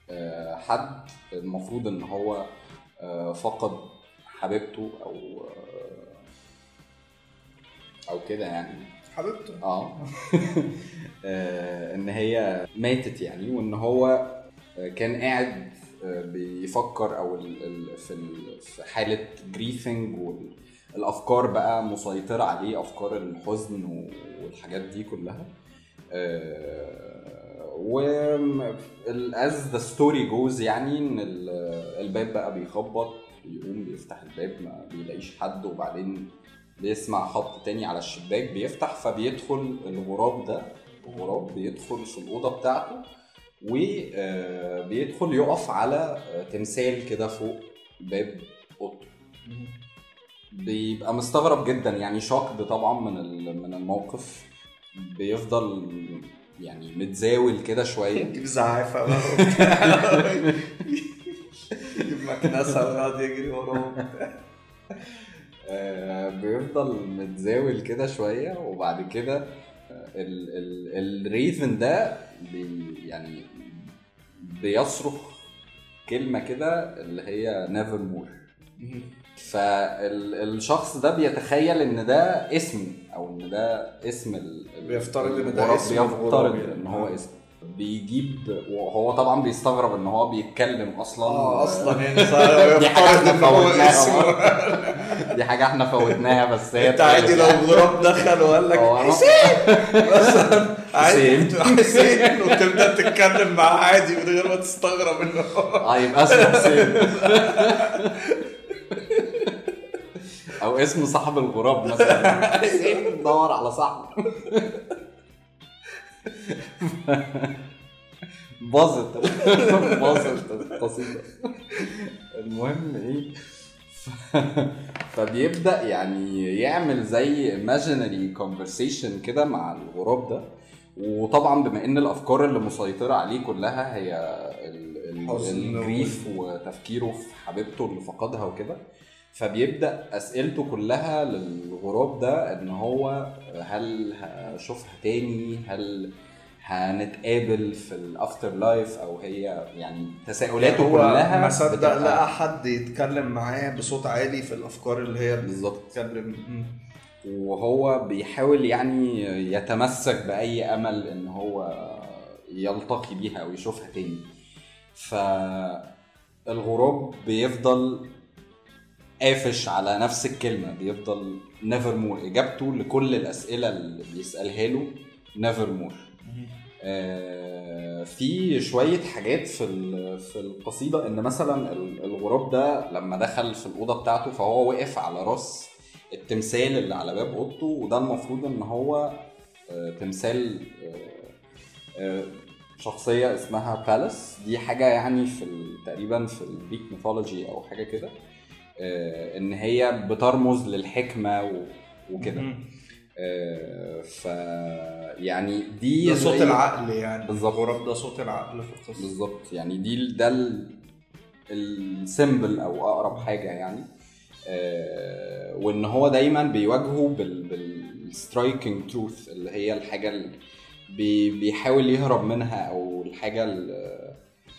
آه، حد المفروض إن هو آه، فقد حبيبته أو آه، أو كده يعني. حبيبته؟ آه. آه، إن هي ماتت يعني وإن هو آه، كان قاعد آه، بيفكر أو في ال- في حالة جريفنج والأفكار بقى مسيطرة عليه أفكار الحزن والحاجات دي كلها. و as the story goes يعني إن ال- الباب بقى بيخبط بيقوم بيفتح الباب ما بيلاقيش حد وبعدين بيسمع خبط تاني على الشباك بيفتح فبيدخل الغراب ده الغراب بيدخل في الأوضة بتاعته. وبيدخل يقف على آه، تمثال كده فوق باب أوضته. بيبقى مستغرب جدا يعني shocked طبعا من من الموقف. بيفضل يعني متزاول كده شوية. يجيب زعافة بقى. يجيب مكنسة ويقعد يجري وراهم. آه، بيفضل متزاول كده شوية. وبعد كده آه، ال ال ال raven ده يعني بيصرخ كلمة كده اللي هي nevermore فالشخص ده بيتخيل إن ده اسمه أو إن ده اسم بيفترض إن ده. اسم الغراب بيفترض يعني. إن هو اسم. بيجيب وهو طبعا بيستغرب إن هو بيتكلم أصلا. آه أصلا يعني دي حاجة إحنا ان فوتناها دي حاجة إحنا فوتناها بس هي أنت عادي لو غراب دخل وقال لك حسين مثلا. عادي. حسين. وتبدأ تتكلم معاه عادي من غير ما تستغرب إنه هو آه يبقى اسمه حسين أو اسم صاحب الغراب مثلا. حسين دور على صاحبه باظت. باظت القصيدة. المهم إيه. فبيبدأ يعني يعمل زي imaginary conversation كده مع الغراب ده. وطبعا بما إن الأفكار اللي مسيطرة عليه كلها هي الجريف وتفكيره في حبيبته اللي فقدها وكده فبيبدأ أسئلته كلها للغراب ده إن هو هل هشوفها تاني؟ هل هنتقابل في ال afterlife أو هي يعني تساؤلاته هو كلها ما صدق لقى حد يتكلم معاه بصوت عالي في الأفكار اللي هي بالظبط. بتتكلم. وهو بيحاول يعني يتمسك بأي أمل إن هو يلتقي بيها أو يشوفها تاني. فالغراب بيفضل قافش على نفس الكلمة بيفضل nevermore إجابته لكل الأسئلة اللي بيسألها له nevermore في شوية حاجات في في القصيدة إن مثلا ال- الغراب ده لما دخل في الأوضة بتاعته فهو وقف على راس التمثال اللي على باب أوضته وده المفروض إن هو آه، تمثال آه، آه، شخصية اسمها بالاس دي حاجة يعني في تقريبا في ال Greek mythology أو حاجة كده إن هي بترمز للحكمة و- وكده. ف يعني دي ده صوت العقل يعني. بالظبط. الغراب ده صوت العقل في القصة. بالظبط. يعني دي ده ال symbol أو أقرب حاجة يعني. وإن هو دايما بيواجهه بال بال striking truth اللي هي الحاجة اللي بي بيحاول يهرب منها أو الحاجة ال-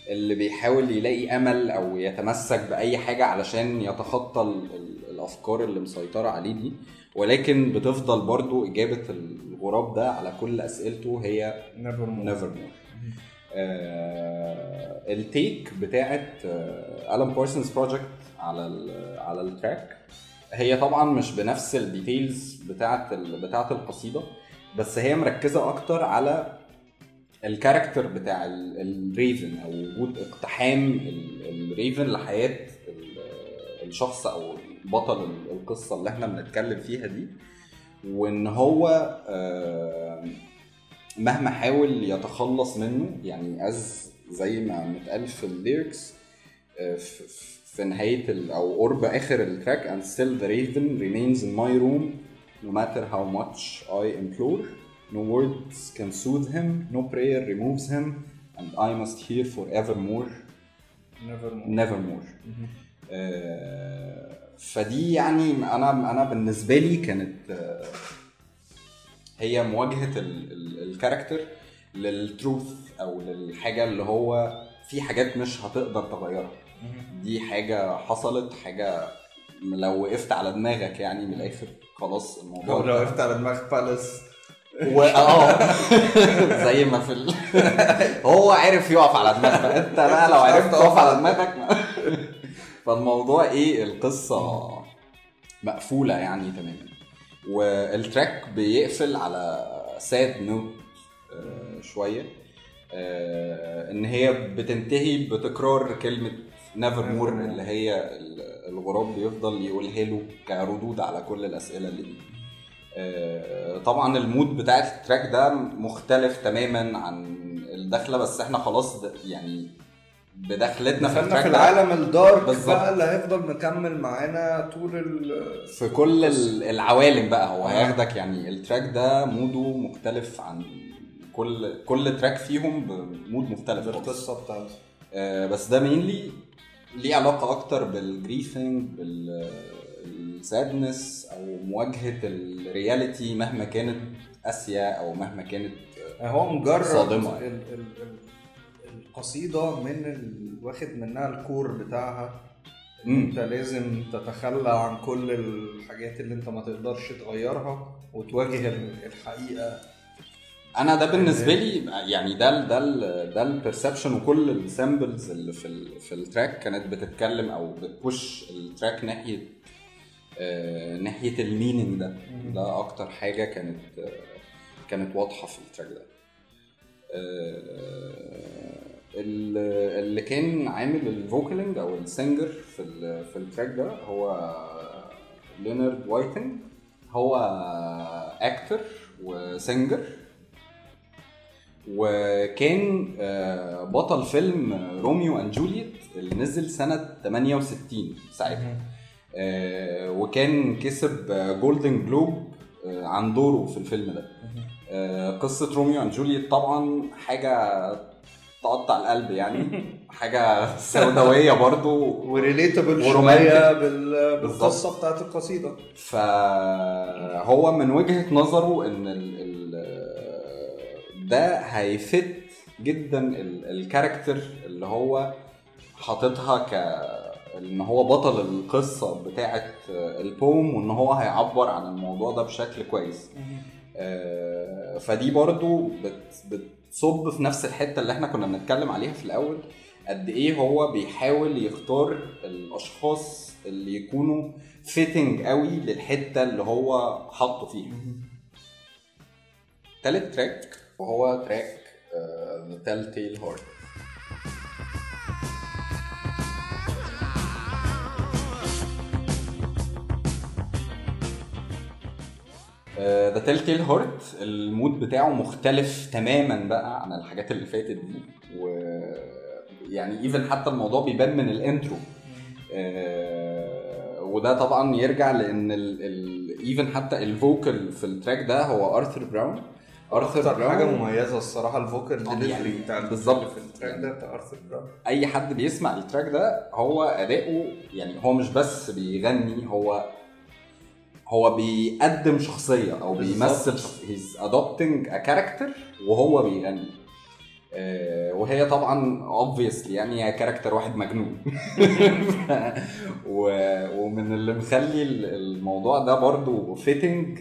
اللي بيحاول يلاقي أمل أو يتمسك بأي حاجة علشان يتخطى ال- ال- الأفكار اللي مسيطرة عليه دي. ولكن بتفضل برضو إجابة الغراب ده على كل أسئلته هي never nevermore آه ال take بتاعت آه Alan Parsons Project على على ال track. هي طبعا مش بنفس ال details بتاعت ال بتاعت القصيدة بس هي مركزة أكتر على ال character بتاع ال- ال Raven أو وجود اقتحام ال- ال Raven لحياة ال- الشخص أو بطل ال- القصة اللي إحنا بنتكلم فيها دي وإن هو آه، مهما حاول يتخلص منه يعني as زي ما متقال في ال lyrics آه، في في نهايه ال- أو قرب اخر ال track and still the raven remains in my room no matter how much I implore no words can soothe him no prayer removes him and I must hear forevermore نيفر nevermore آه، فدي يعني أنا أنا بالنسبة لي كانت آه، هي مواجهه ال- ال- الكاركتر للتروث أو للحاجه اللي هو في حاجات مش هتقدر تغيرها دي حاجة حصلت حاجة لو وقفت على دماغك يعني من الآخر خلاص الموضوع لو وقفت على دماغ باليس و... آه زي ما في ال... هو عرف يقف على دماغك أنت بقى لو عرفت تقف على دماغك ما... فالموضوع إيه القصة مقفولة يعني تماما. وال track بيقفل على sad note شوية آه، إن هي بتنتهي بتكرار كلمة nevermore اللي هي ال- الغراب بيفضل يقولها له كردود على كل الأسئلة اللي دي آه، طبعا ال mood بتاع ال track ده مختلف تماما عن الدخلة بس إحنا خلاص يعني بدخلتنا في ال track في العالم ال dark بالظبط. بقى اللي هيفضل مكمل معانا طول ال في كل ال- العوالم بقى هو آه. هياخدك يعني ال track ده ال mood ه مختلف عن كل كل track فيهم ب mood مختلف. القصة بتاعته آه، بس ده mainly ليه علاقة أكتر بال grieving بال sadness أو مواجهة ال reality مهما كانت قاسية أو مهما كانت هو مجرد صادمة. ال ال ال القصيدة من. واخد منها ال core بتاعها. أنت لازم تتخلى عن كل الحاجات اللي أنت ما تقدرش تغيرها وتواجه ال- الحقيقة أنا ده بالنسبة لي يعني ده ده ده ال perception وكل ال symbols اللي في ال في ال track كانت بتتكلم أو بت push ال track ناحية آه ناحية ال meaning ده. ده أكتر حاجة كانت آه كانت واضحة في ال track ده. آه ال- اللي كان عامل ال vocaling أو ال singer في ال- في ال track ده هو لينارد وايتنج هو actor و singer وكان آه، بطل فيلم Romeo and Juliet اللي نزل سنة 68 ساعتها. آه، وكان كسب Golden Globe عن دوره في الفيلم ده. آه، قصة Romeo and Juliet طبعا حاجة تقطع القلب يعني. حاجة سوداوية برضو. و relatable. شوية. بالقصة بتاعت القصيدة. فهو من وجهة نظره إن ده هي fit جدا ال- ال character اللي هو حاططها ك إن هو بطل القصة بتاعه البوم وإن هو هيعبر عن الموضوع ده بشكل كويس. آه، فدي برضو بت بتصب في نفس الحتة اللي إحنا كنا بنتكلم عليها في الأول قد إيه هو بيحاول يختار الأشخاص اللي يكونوا fitting قوي للحتة اللي هو حاطه فيها. تالت track وهو track The Tell-Tale Heart The Tell-Tale Heart ال mood بتاعه مختلف تماما بقى عن الحاجات اللي فاتت دي. و يعني even حتى الموضوع بيبان من ال intro آه، وده طبعا يرجع لأن even حتى ال vocal في ال track ده هو ارثر براون أرثر أكتر حاجة مميزة الصراحة ال vocal delivery يعني بتاع ال- بالظبط. في ال track ده بتاع أرثر براون. أي حد بيسمع ال track ده هو أداؤه يعني هو مش بس بيغني هو هو بيقدم شخصية أو. بيمثل he's adopting a character وهو بيغني. آه، وهي طبعا obviously يعني هي character واحد مجنون. ومن اللي مخلي ال- الموضوع ده برضو fitting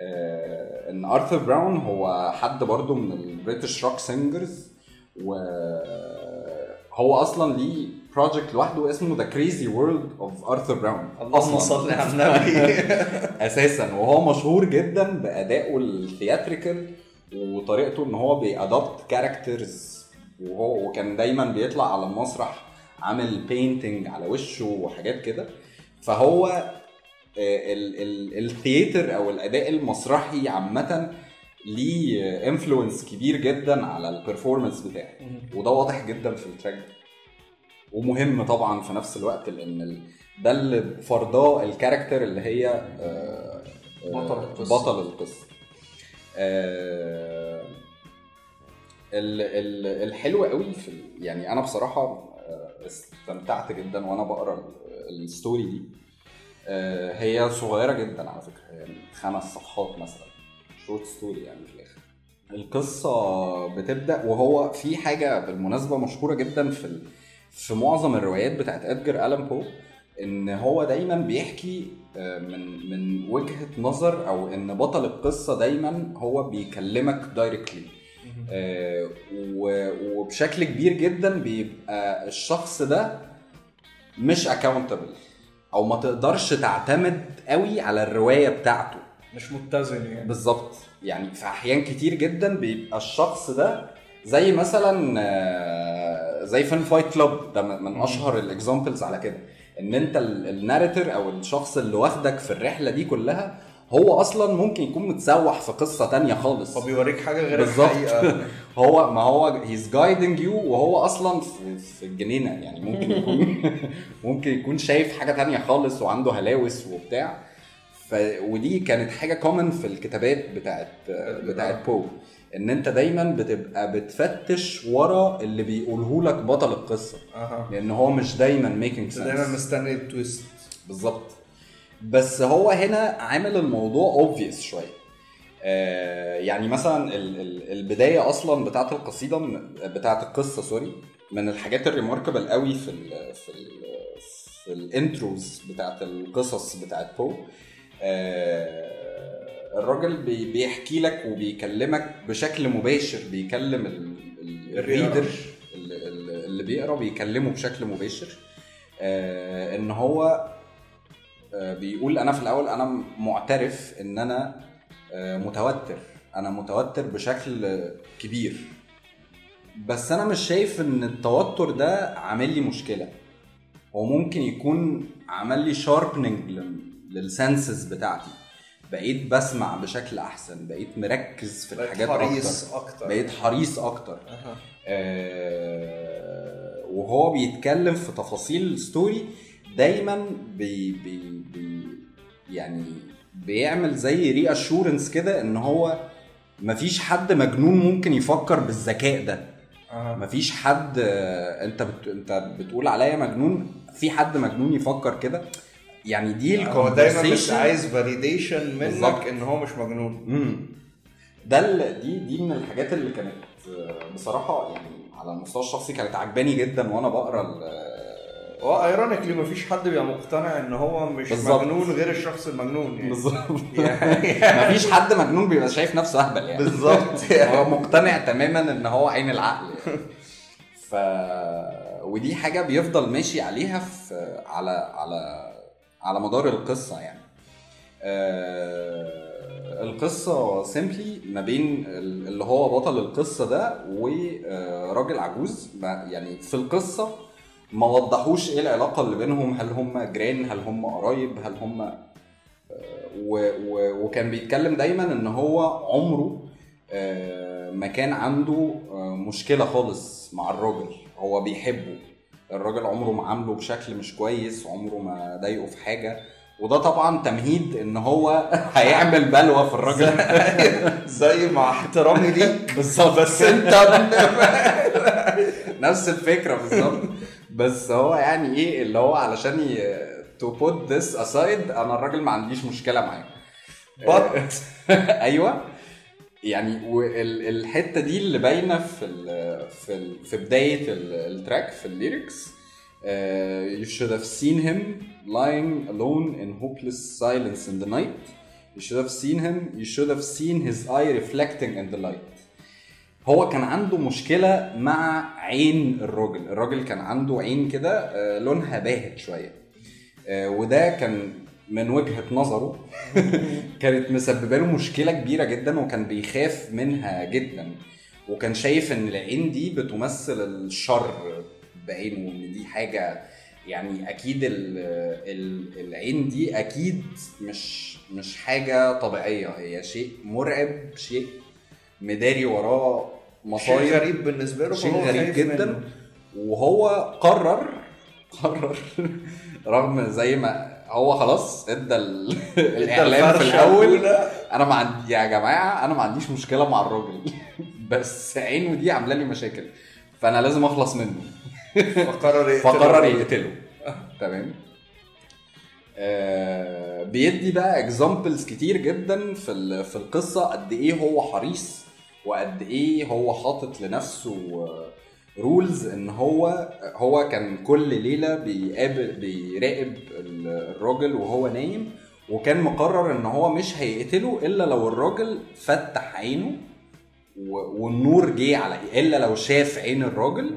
إن آرثر براون هو حد برضو من ال British rock singers وهو أصلا ليه project لوحده اسمه The Crazy World of آرثر براون. اللهم صل على النبي. أساسا. وهو مشهور جدا بأدائه ال theatrical وطريقته إن هو بي adopt characters وهو وكان دايما بيطلع على المسرح عامل painting على وشه وحاجات كده. فهو آه، ال- ال- ال theater أو الأداء المسرحي عامة ليه influence كبير جدا على ال performance بتاعه. وده واضح جدا في ال track ده ومهم طبعا في نفس الوقت لأن ده اللي فرضاه ال character اللي هي آه، آه، بطل القصة. بطل القصة. آه، ال- ال- الحلو قوي في يعني أنا بصراحة آه، استمتعت جدا وأنا بقرأ ال- ال story دي. آه، هي صغيرة جدا على فكرة يعني خمس صفحات مثلا short story يعني في الآخر. القصة بتبدأ وهو في حاجة بالمناسبة مشهورة جدا في ال... في معظم الروايات بتاعت إدجار آلان بو إن هو دايما بيحكي آه، من من وجهة نظر أو إن بطل القصة دايما هو بيكلمك directly وبشكل كبير جدا بيبقى الشخص ده مش accountable أو ما تقدرش تعتمد قوي على الرواية بتاعته. مش متزن يعني. بالظبط. يعني في أحيان كتير جدا بيبقى الشخص ده زي مثلا آه، زي فيلم Fight Club ده من أشهر ال examples على كده. إن أنت ال narrator أو الشخص اللي واخدك في الرحلة دي كلها هو أصلا ممكن يكون متسوح في قصة تانية خالص. هو بيوريك حاجة غير بالظبط. الحقيقة. هو ما هو he's guiding you وهو أصلا في, في الجنينة يعني ممكن يكون ممكن يكون شايف حاجة تانية خالص وعنده هلاوس وبتاع. ف ودي كانت حاجة common في الكتابات بتاعت بتاعت بو إن أنت دايما بتبقى بتفتش ورا اللي بيقوله لك بطل القصة. أها. لأن هو مش دايما making sense بس دايما مستني ال twist بالظبط. بس هو هنا عامل الموضوع obvious شوية. آه يعني مثلا ال- ال- البداية أصلا بتاعت القصيدة من بتاعت القصة sorry من الحاجات ال remarkable قوي في ال في ال في ال intros بتاعت القصص بتاعت بو آه الراجل بي- بيحكي لك وبيكلمك بشكل مباشر بيكلم ال- ال- reader اللي, بيقرأ بيكلمه بشكل مباشر. آه إن هو بيقول أنا في الأول أنا معترف إن أنا آه، متوتر. أنا متوتر بشكل كبير. بس أنا مش شايف إن التوتر ده عامل لي مشكلة. هو ممكن يكون عمل لي sharpening لل senses بتاعتي. بقيت بسمع بشكل أحسن. بقيت مركز في بقيت الحاجات حريص أكتر. أكتر. بقيت حريص أكتر. أها. آه، وهو بيتكلم في تفاصيل ال story دايما بي بي بي يعني بيعمل زي reassurance كده إن هو مفيش حد مجنون ممكن يفكر بالذكاء ده. أها. مفيش حد آه، أنت بت... أنت بتقول عليا مجنون في حد مجنون يفكر كده؟ يعني دي هو دايما مش عايز validation. منك إن هو مش مجنون. امم ده ال- دي دي من الحاجات اللي كانت آه، بصراحة يعني على المستوى الشخصي كانت عجباني جدا وأنا بقرأ هو ironically مفيش حد بيبقى مقتنع إن هو مش بالظبط. مجنون غير الشخص المجنون يعني. بالظبط. يعني. مفيش حد مجنون بيبقى شايف نفسه أهبل يعني. بالظبط. هو مقتنع تماما إن هو عين العقل يعني. ف ودي حاجة بيفضل ماشي عليها في على على على مدار القصة يعني. آه، القصة سيمبلي ما بين ال- اللي هو بطل القصة ده وراجل عجوز. ما- يعني في القصة ما وضحوش إيه العلاقة اللي بينهم؟ هل هم جيران؟ هل هم قرايب؟ هل هم و و وكان بيتكلم دايما إن هو عمره آه، ما كان عنده آه، مشكلة خالص مع الراجل. هو بيحبه. الراجل عمره ما عامله بشكل مش كويس عمره ما ضايقه في حاجة. وده طبعا تمهيد إن هو هيعمل بلوى في الراجل. زي مع احترامي ليك بالظبط. بس انت نفس الفكرة بالظبط. بس هو يعني إيه اللي هو علشان to put this aside أنا الراجل ما عنديش مشكله معاه but أيوه يعني والحته دي اللي باينه في ال في ال في بدايه ال- track في ال lyrics uh, you should have seen him lying alone in hopeless silence in the night you should have seen him you should have seen his eye reflecting in the light هو كان عنده مشكلة مع عين الراجل. الراجل كان عنده عين كده آه، لونها باهت شوية. آه، وده كان من وجهة نظره كانت مسببة له مشكلة كبيرة جدا وكان بيخاف منها جدا. وكان شايف إن العين دي بتمثل الشر بعينه وإن دي حاجة يعني أكيد ال ال العين دي أكيد مش مش حاجة طبيعية. هي شيء مرعب شيء مداري وراه شيء مصايب غريب بالنسبة له شيء غريب جدا. منه. وهو قرر قرر. رغم زي ما هو خلاص ادى ال- الاعلان في الأول. أنا ما عندي يا جماعة أنا ما عنديش مشكلة مع الراجل. بس عينه دي عاملة لي مشاكل. فأنا لازم أخلص منه. فقرر يقتل فقرر. يقتله. تمام؟ آه بيدي بقى اكزامبلز كتير جدا في في القصة قد إيه هو حريص. وقد إيه هو حاطط لنفسه rules إن هو هو كان كل ليلة بيقابل بيراقب ال- الراجل وهو نايم وكان مقرر إن هو مش هيقتله إلا لو الراجل فتح عينه والنور جه على إلا لو شاف عين الراجل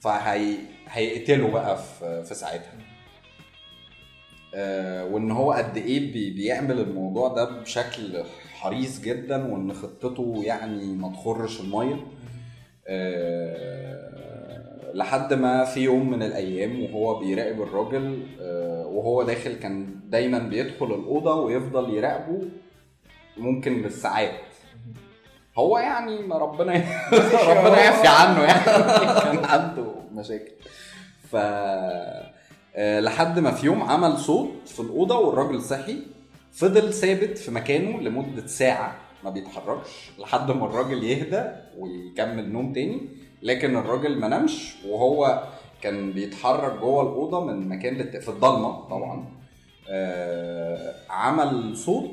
فهي هيقتله بقى في في ساعتها. آه وإن هو قد إيه بي بيعمل الموضوع ده بشكل حريص جدا وإن خطته يعني ما تخرش المية. آه لحد ما في يوم من الأيام وهو بيراقب الراجل آه وهو داخل كان دايما بيدخل الأوضة ويفضل يراقبه ممكن بالساعات. هو يعني ما ربنا ربنا يعفي عنه يعني. كان عنده مشاكل. ف آه، لحد ما في يوم عمل صوت في الأوضة والراجل صحي. فضل ثابت في مكانه لمدة ساعة ما بيتحركش لحد ما الراجل يهدى ويكمل نوم تاني. لكن الراجل ما نامش وهو كان بيتحرك جوه الأوضة من مكان للت... في الضلمة طبعا. آه عمل صوت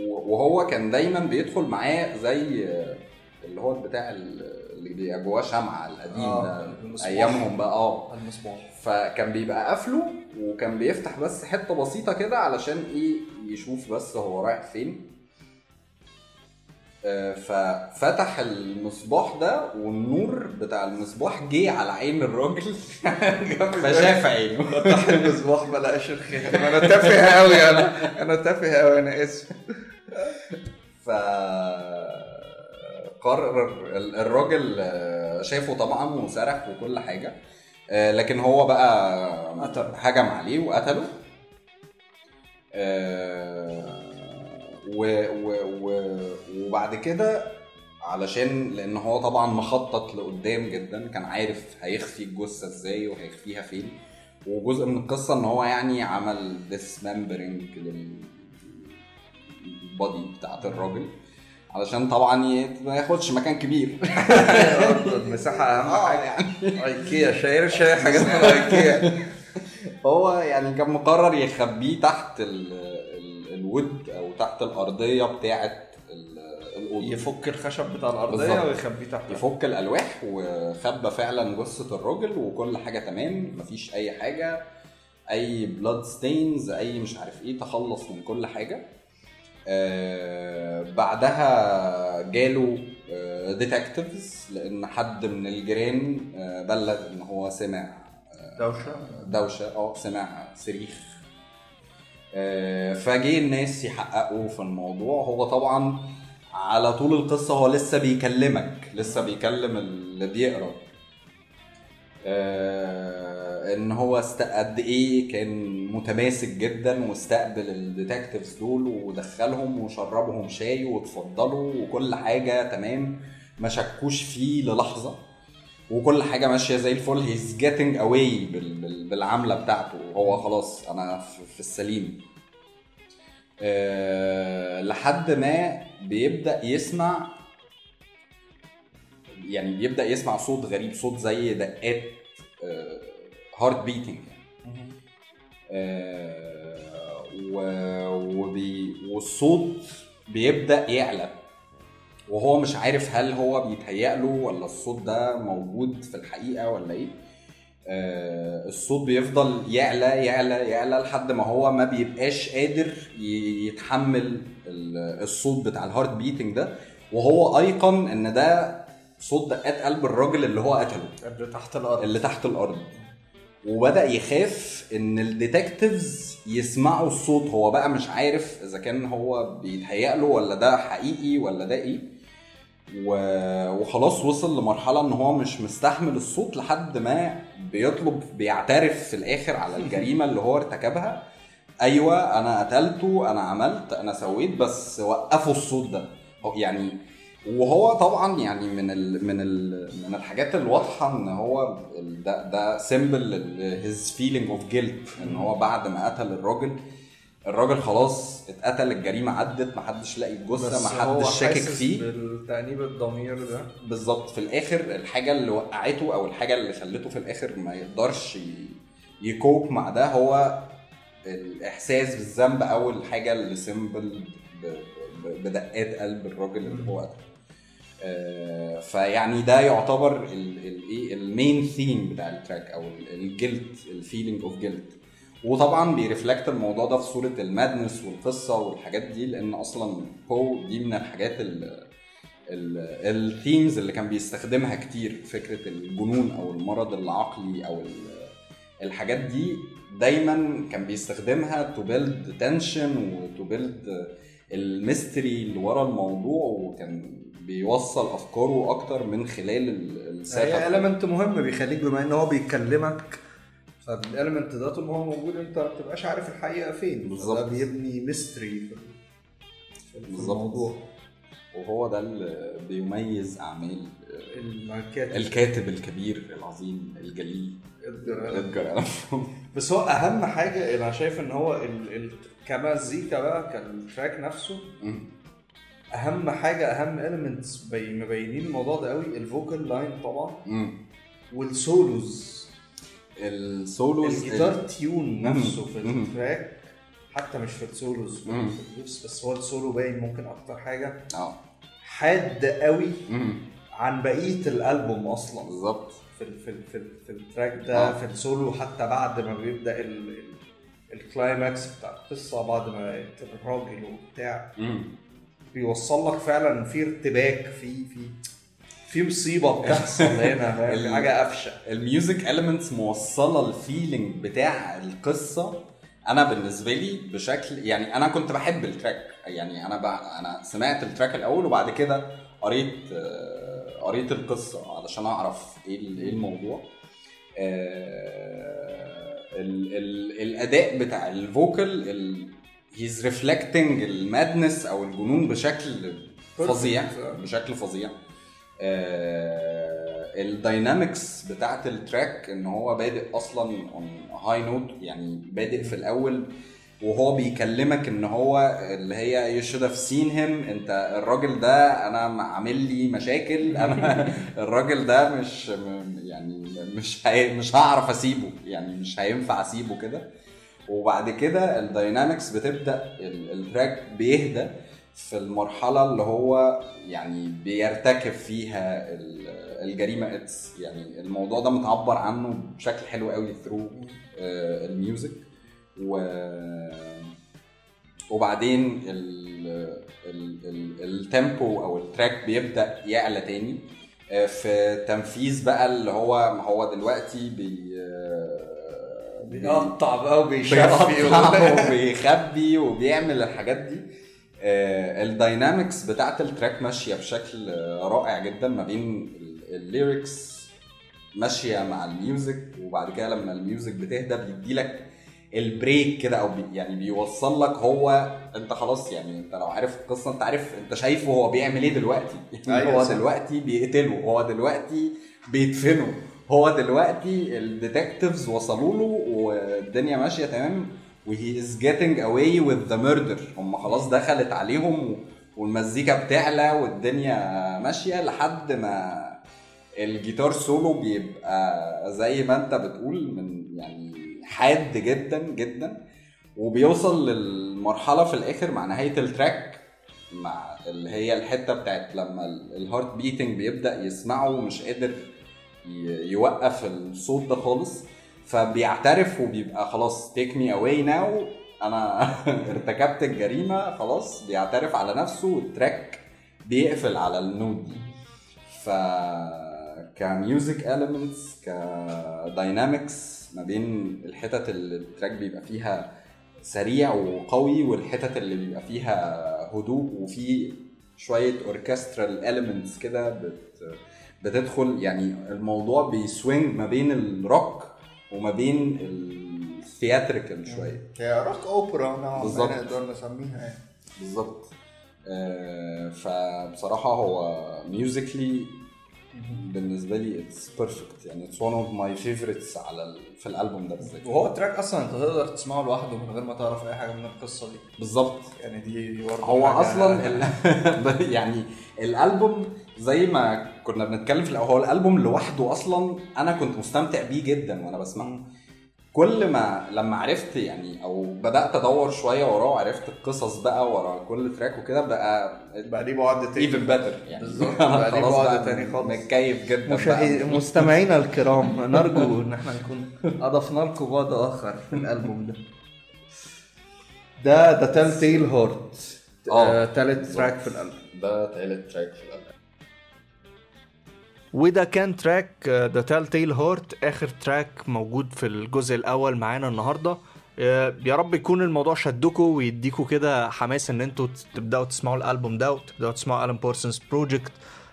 وهو كان دايما بيدخل معاه زي آه، اللي هو البتاع اللي بيبقى جواه شمعة القديم آه، ده. أيامهم بقى آه. المصباح. فكان بيبقى قافله وكان بيفتح بس حتة بسيطة كده علشان إيه يشوف بس هو رايح فين. آه، ففتح المصباح ده والنور بتاع المصباح جه على عين الراجل. فشاف عينه. فتح المصباح ما لقاش الخير. أنا تافه قوي أنا. أنا تافه قوي أنا آسف. ف قرر ال- الراجل آه، شافه طبعا وصرخ وكل حاجة. آه، لكن هو بقى. هجم عليه وقتله. و و و وبعد كده علشان لأن هو طبعا مخطط لقدام جدا كان عارف هيخفي الجثة إزاي وهيخفيها فين. وجزء من القصة إن هو يعني عمل ديسممبرنج للبادي بتاعت الراجل. علشان طبعا ما ياخدش مكان كبير. المساحه أهم آه حاجة. يعني. ايكيا شاير شاير حاجات من ايكيا هو يعني كان مقرر يخبيه تحت ال ال الود أو تحت الأرضية بتاعه ال- الأوضة. يفك الخشب بتاع الأرضية. ويخبيه تحت. يفك الألواح وخبى فعلا جثة الراجل وكل حاجة تمام. مفيش أي حاجة أي بلاد ستينز أي مش عارف إيه تخلص من كل حاجة. آه بعدها جاله detectives لأن حد من الجيران آه بلغ إن هو سمع دوشة؟ دوشة آه سمع صريخ. آه، فجه الناس يحققوا في الموضوع. هو طبعا على طول القصة هو لسه بيكلمك لسه بيكلم اللي بيقرأ. آه، إن هو قد إيه كان متماسك جدا واستقبل ال detectives دول ودخلهم وشربهم شاي واتفضلوا وكل حاجة تمام. ما شكوش فيه للحظة. وكل حاجة ماشية زي الفل. he's getting away بالعملة بتاعته. هو خلاص أنا في السليم. أه لحد ما بيبدأ يسمع يعني بيبدأ يسمع صوت غريب صوت زي دقات heart beating والصوت بيبدأ يعلى. وهو مش عارف هل هو بيتهيأ له ولا الصوت ده موجود في الحقيقة ولا إيه. آه، الصوت بيفضل يعلى يعلى يعلى لحد ما هو ما بيبقاش قادر يتحمل ال- الصوت بتاع ال heart beating ده. وهو أيقن إن ده صوت دقات قلب الراجل اللي هو قتله. اللي تحت الأرض. اللي تحت الأرض. وبدأ يخاف إن ال detectives يسمعوا الصوت. هو بقى مش عارف إذا كان هو بيتهيأ له ولا ده حقيقي ولا ده إيه. وخلاص وصل لمرحلة إن هو مش مستحمل الصوت لحد ما بيطلب بيعترف في الآخر على الجريمة اللي هو ارتكبها. أيوه أنا قتلته أنا عملت أنا سويت بس وقفوا الصوت ده. يعني وهو طبعا يعني من ال من ال من الحاجات الواضحة إن هو ده ده symbol his feeling of guilt إن هو بعد ما قتل الراجل الراجل خلاص اتقتل الجريمة عدت محدش لاقي الجثة محدش شاكك فيه. بالتأنيب الضمير ده. بالظبط. في الآخر الحاجة اللي وقعته أو الحاجة اللي خلته في الآخر ما يقدرش ي cope مع ده هو الإحساس بالذنب أو الحاجة اللي symbol بدقات قلب الراجل اللي هو قتله. آه، فيعني ده يعتبر الايه ال main theme بتاع ال track أو ال guilt ال feeling of guilt وطبعا بي reflect الموضوع ده في صورة ال madness والقصة والحاجات دي لأن أصلا Poe دي من الحاجات ال themes اللي كان بيستخدمها كتير فكرة الجنون أو المرض العقلي أو ال- الحاجات دي دايما كان بيستخدمها to build tension و to build ال mystery اللي ورا الموضوع وكان بيوصل أفكاره أكتر من خلال ال- الساحه هي element مهم بيخليك بما إن هو بيكلمك فال element ده طول ما هو موجود انت ما بتبقاش عارف الحقيقة فين بالظبط. ده بيبني mystery في بالظبط. الموضوع وهو ده اللي بيميز أعمال الكاتب الكاتب الكبير العظيم الجليل. ادجار ألان بس هو أهم حاجة أنا شايف إن هو ال... ال... كمزيكا بقى كال track نفسه. أهم حاجة أهم elements بي... مبينين الموضوع ده قوي ال vocal line طبعا. وال solos ال solos ال guitar tune نفسه في. ال track حتى مش في ال solos في بس هو السولو باين ممكن أكتر حاجة آه حاد قوي. عن بقية الألبوم أصلا بالظبط في ال في ال في, ال في ال track ده آه. في السولو حتى بعد ما بيبدأ ال ال ال climax بتاع القصة بعد ما الراجل وبتاع. بيوصل لك فعلا في ارتباك في في في مصيبة بتحصل هنا؟ في حاجة قفشة. ال music elements موصلة ال feeling بتاع القصة. أنا بالنسبة لي بشكل يعني أنا كنت بحب ال track يعني أنا بقى أنا سمعت ال track الأول وبعد كده قريت آه، قريت القصة علشان أعرف إيه إيه الموضوع. آه، ال ال الأداء بتاع ال vocal he's reflecting ال madness أو الجنون بشكل فظيع بشكل فظيع. ال dynamics بتاعت ال track إن هو بادئ أصلا high note يعني بادئ في الأول وهو بيكلمك إن هو اللي هي you should have seen him أنت الراجل ده أنا عامل لي مشاكل أنا الراجل ده مش يعني مش مش هعرف أسيبه يعني مش هينفع أسيبه كده. وبعد كده ال dynamics بتبدأ ال- ال track بيهدى. في المرحلة اللي هو يعني بيرتكب فيها ال- الجريمة it's يعني الموضوع ده متعبر عنه بشكل حلو قوي through ال music. و وبعدين ال- ال- ال- ال tempo أو ال track بيبدأ يعلى تاني. آه، في تنفيذ بقى اللي هو هو دلوقتي بي آه، بي- بيقطع بقى وبيشفي وبيخبي وبيعمل الحاجات دي. آه، ال dynamics بتاعت ال track ماشية بشكل آه، رائع جدا ما بين ال- ال lyrics ماشية مع ال music وبعد كده لما ال music بتهدى بيديلك ال break كده أو بي يعني بيوصل لك هو أنت خلاص يعني أنت لو عارف القصة أنت عارف أنت شايفه هو بيعمل إيه دلوقتي يعني أيوة هو. دلوقتي بيقتله هو دلوقتي بيدفنه هو دلوقتي ال detectives وصلوا له والدنيا ماشية تمام و he is getting away with the murder هم خلاص دخلت عليهم والمزيكا بتعلى والدنيا ماشية لحد ما ال guitar solo بيبقى زي ما انت بتقول من يعني حاد جدا جدا. وبيوصل للمرحلة في الآخر مع نهاية ال track مع اللي هي الحتة بتاعت لما ال- ال heart beating بيبدأ يسمعه ومش قادر يوقف الصوت ده خالص. فبيعترف وبيبقى خلاص take me away now أنا ارتكبت الجريمة خلاص بيعترف على نفسه وال track بيقفل على ال note دي. ف ك music elements ك dynamics ما بين الحتت اللي ال track بيبقى فيها سريع وقوي والحتت اللي بيبقى فيها هدوء وفي شوية orchestral elements كده بت بتدخل. يعني الموضوع بي swing ما بين الروك وما بين ال theatrical شوية. هي rock opera نوعا. ما نقدر نسميها يعني. بالظبط. آه، فبصراحة هو musically بالنسبة لي it's perfect يعني it's one of my favorites على ال... في الألبوم ده بالذات. وهو ال track أصلا أنت تقدر تسمعه لوحده من غير ما تعرف أي حاجة من القصة دي. بالظبط. يعني دي برضه هو أصلا ال... يعني الألبوم زي ما كنا بنتكلم في الأول، هو الألبوم لوحده أصلا أنا كنت مستمتع بيه جدا وأنا بسمعه. كل ما لما عرفت يعني أو بدأت أدور شوية وراه وعرفت القصص بقى ورا كل track وكده بقى بقى ليه بعد تاني. even better يعني. بالظبط، بقى ليه بعد تاني خالص. متكيف جدا مش هاهد بقى. مستمعينا الكرام نرجو إن إحنا نكون أضفنا لكم بعد آخر في الألبوم ده. ده The Tell-Tale Heart آه. تالت track في الألبوم. ده تالت track في الألبوم. وده كان track The Tell-Tale Heart آخر track موجود في الجزء الأول معانا النهارده. آه، يا رب يكون الموضوع شدكوا ويديكوا كده حماس إن أنتوا تبدأوا تسمعوا الألبوم ده وتبدأوا تسمعوا Alan Parsons Project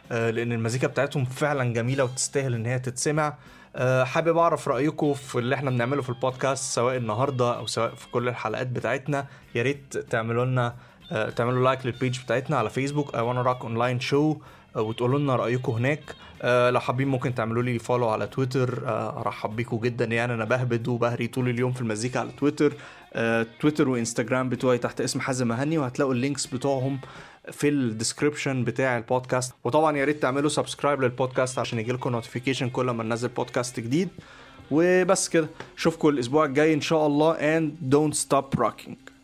لأن المزيكا بتاعتهم فعلا جميلة وتستاهل إن هي تتسمع. آه، حابب أعرف رأيكم في اللي إحنا بنعمله في البودكاست سواء النهارده أو سواء في كل الحلقات بتاعتنا. يا ريت تعملوا لنا آه، تعملوا like لل page بتاعتنا على فيسبوك I Wanna Rock online show وتقولوا لنا رأيكم هناك. آه، لو حابين ممكن تعملوا لي follow على تويتر. آه، ارحب بيكم جدا. يعني أنا بهبد وبهري طول اليوم في المزيكا على تويتر. آه، تويتر وانستجرام بتوعي تحت اسم حازم مهني وهتلاقوا ال links بتوعهم في ال description بتاع البودكاست. وطبعا يا ريت تعملوا subscribe لل podcast عشان يجيلكم notification كل ما ننزل بودكاست جديد. وبس كده. اشوفكم الأسبوع الجاي إن شاء الله. And don't stop rocking.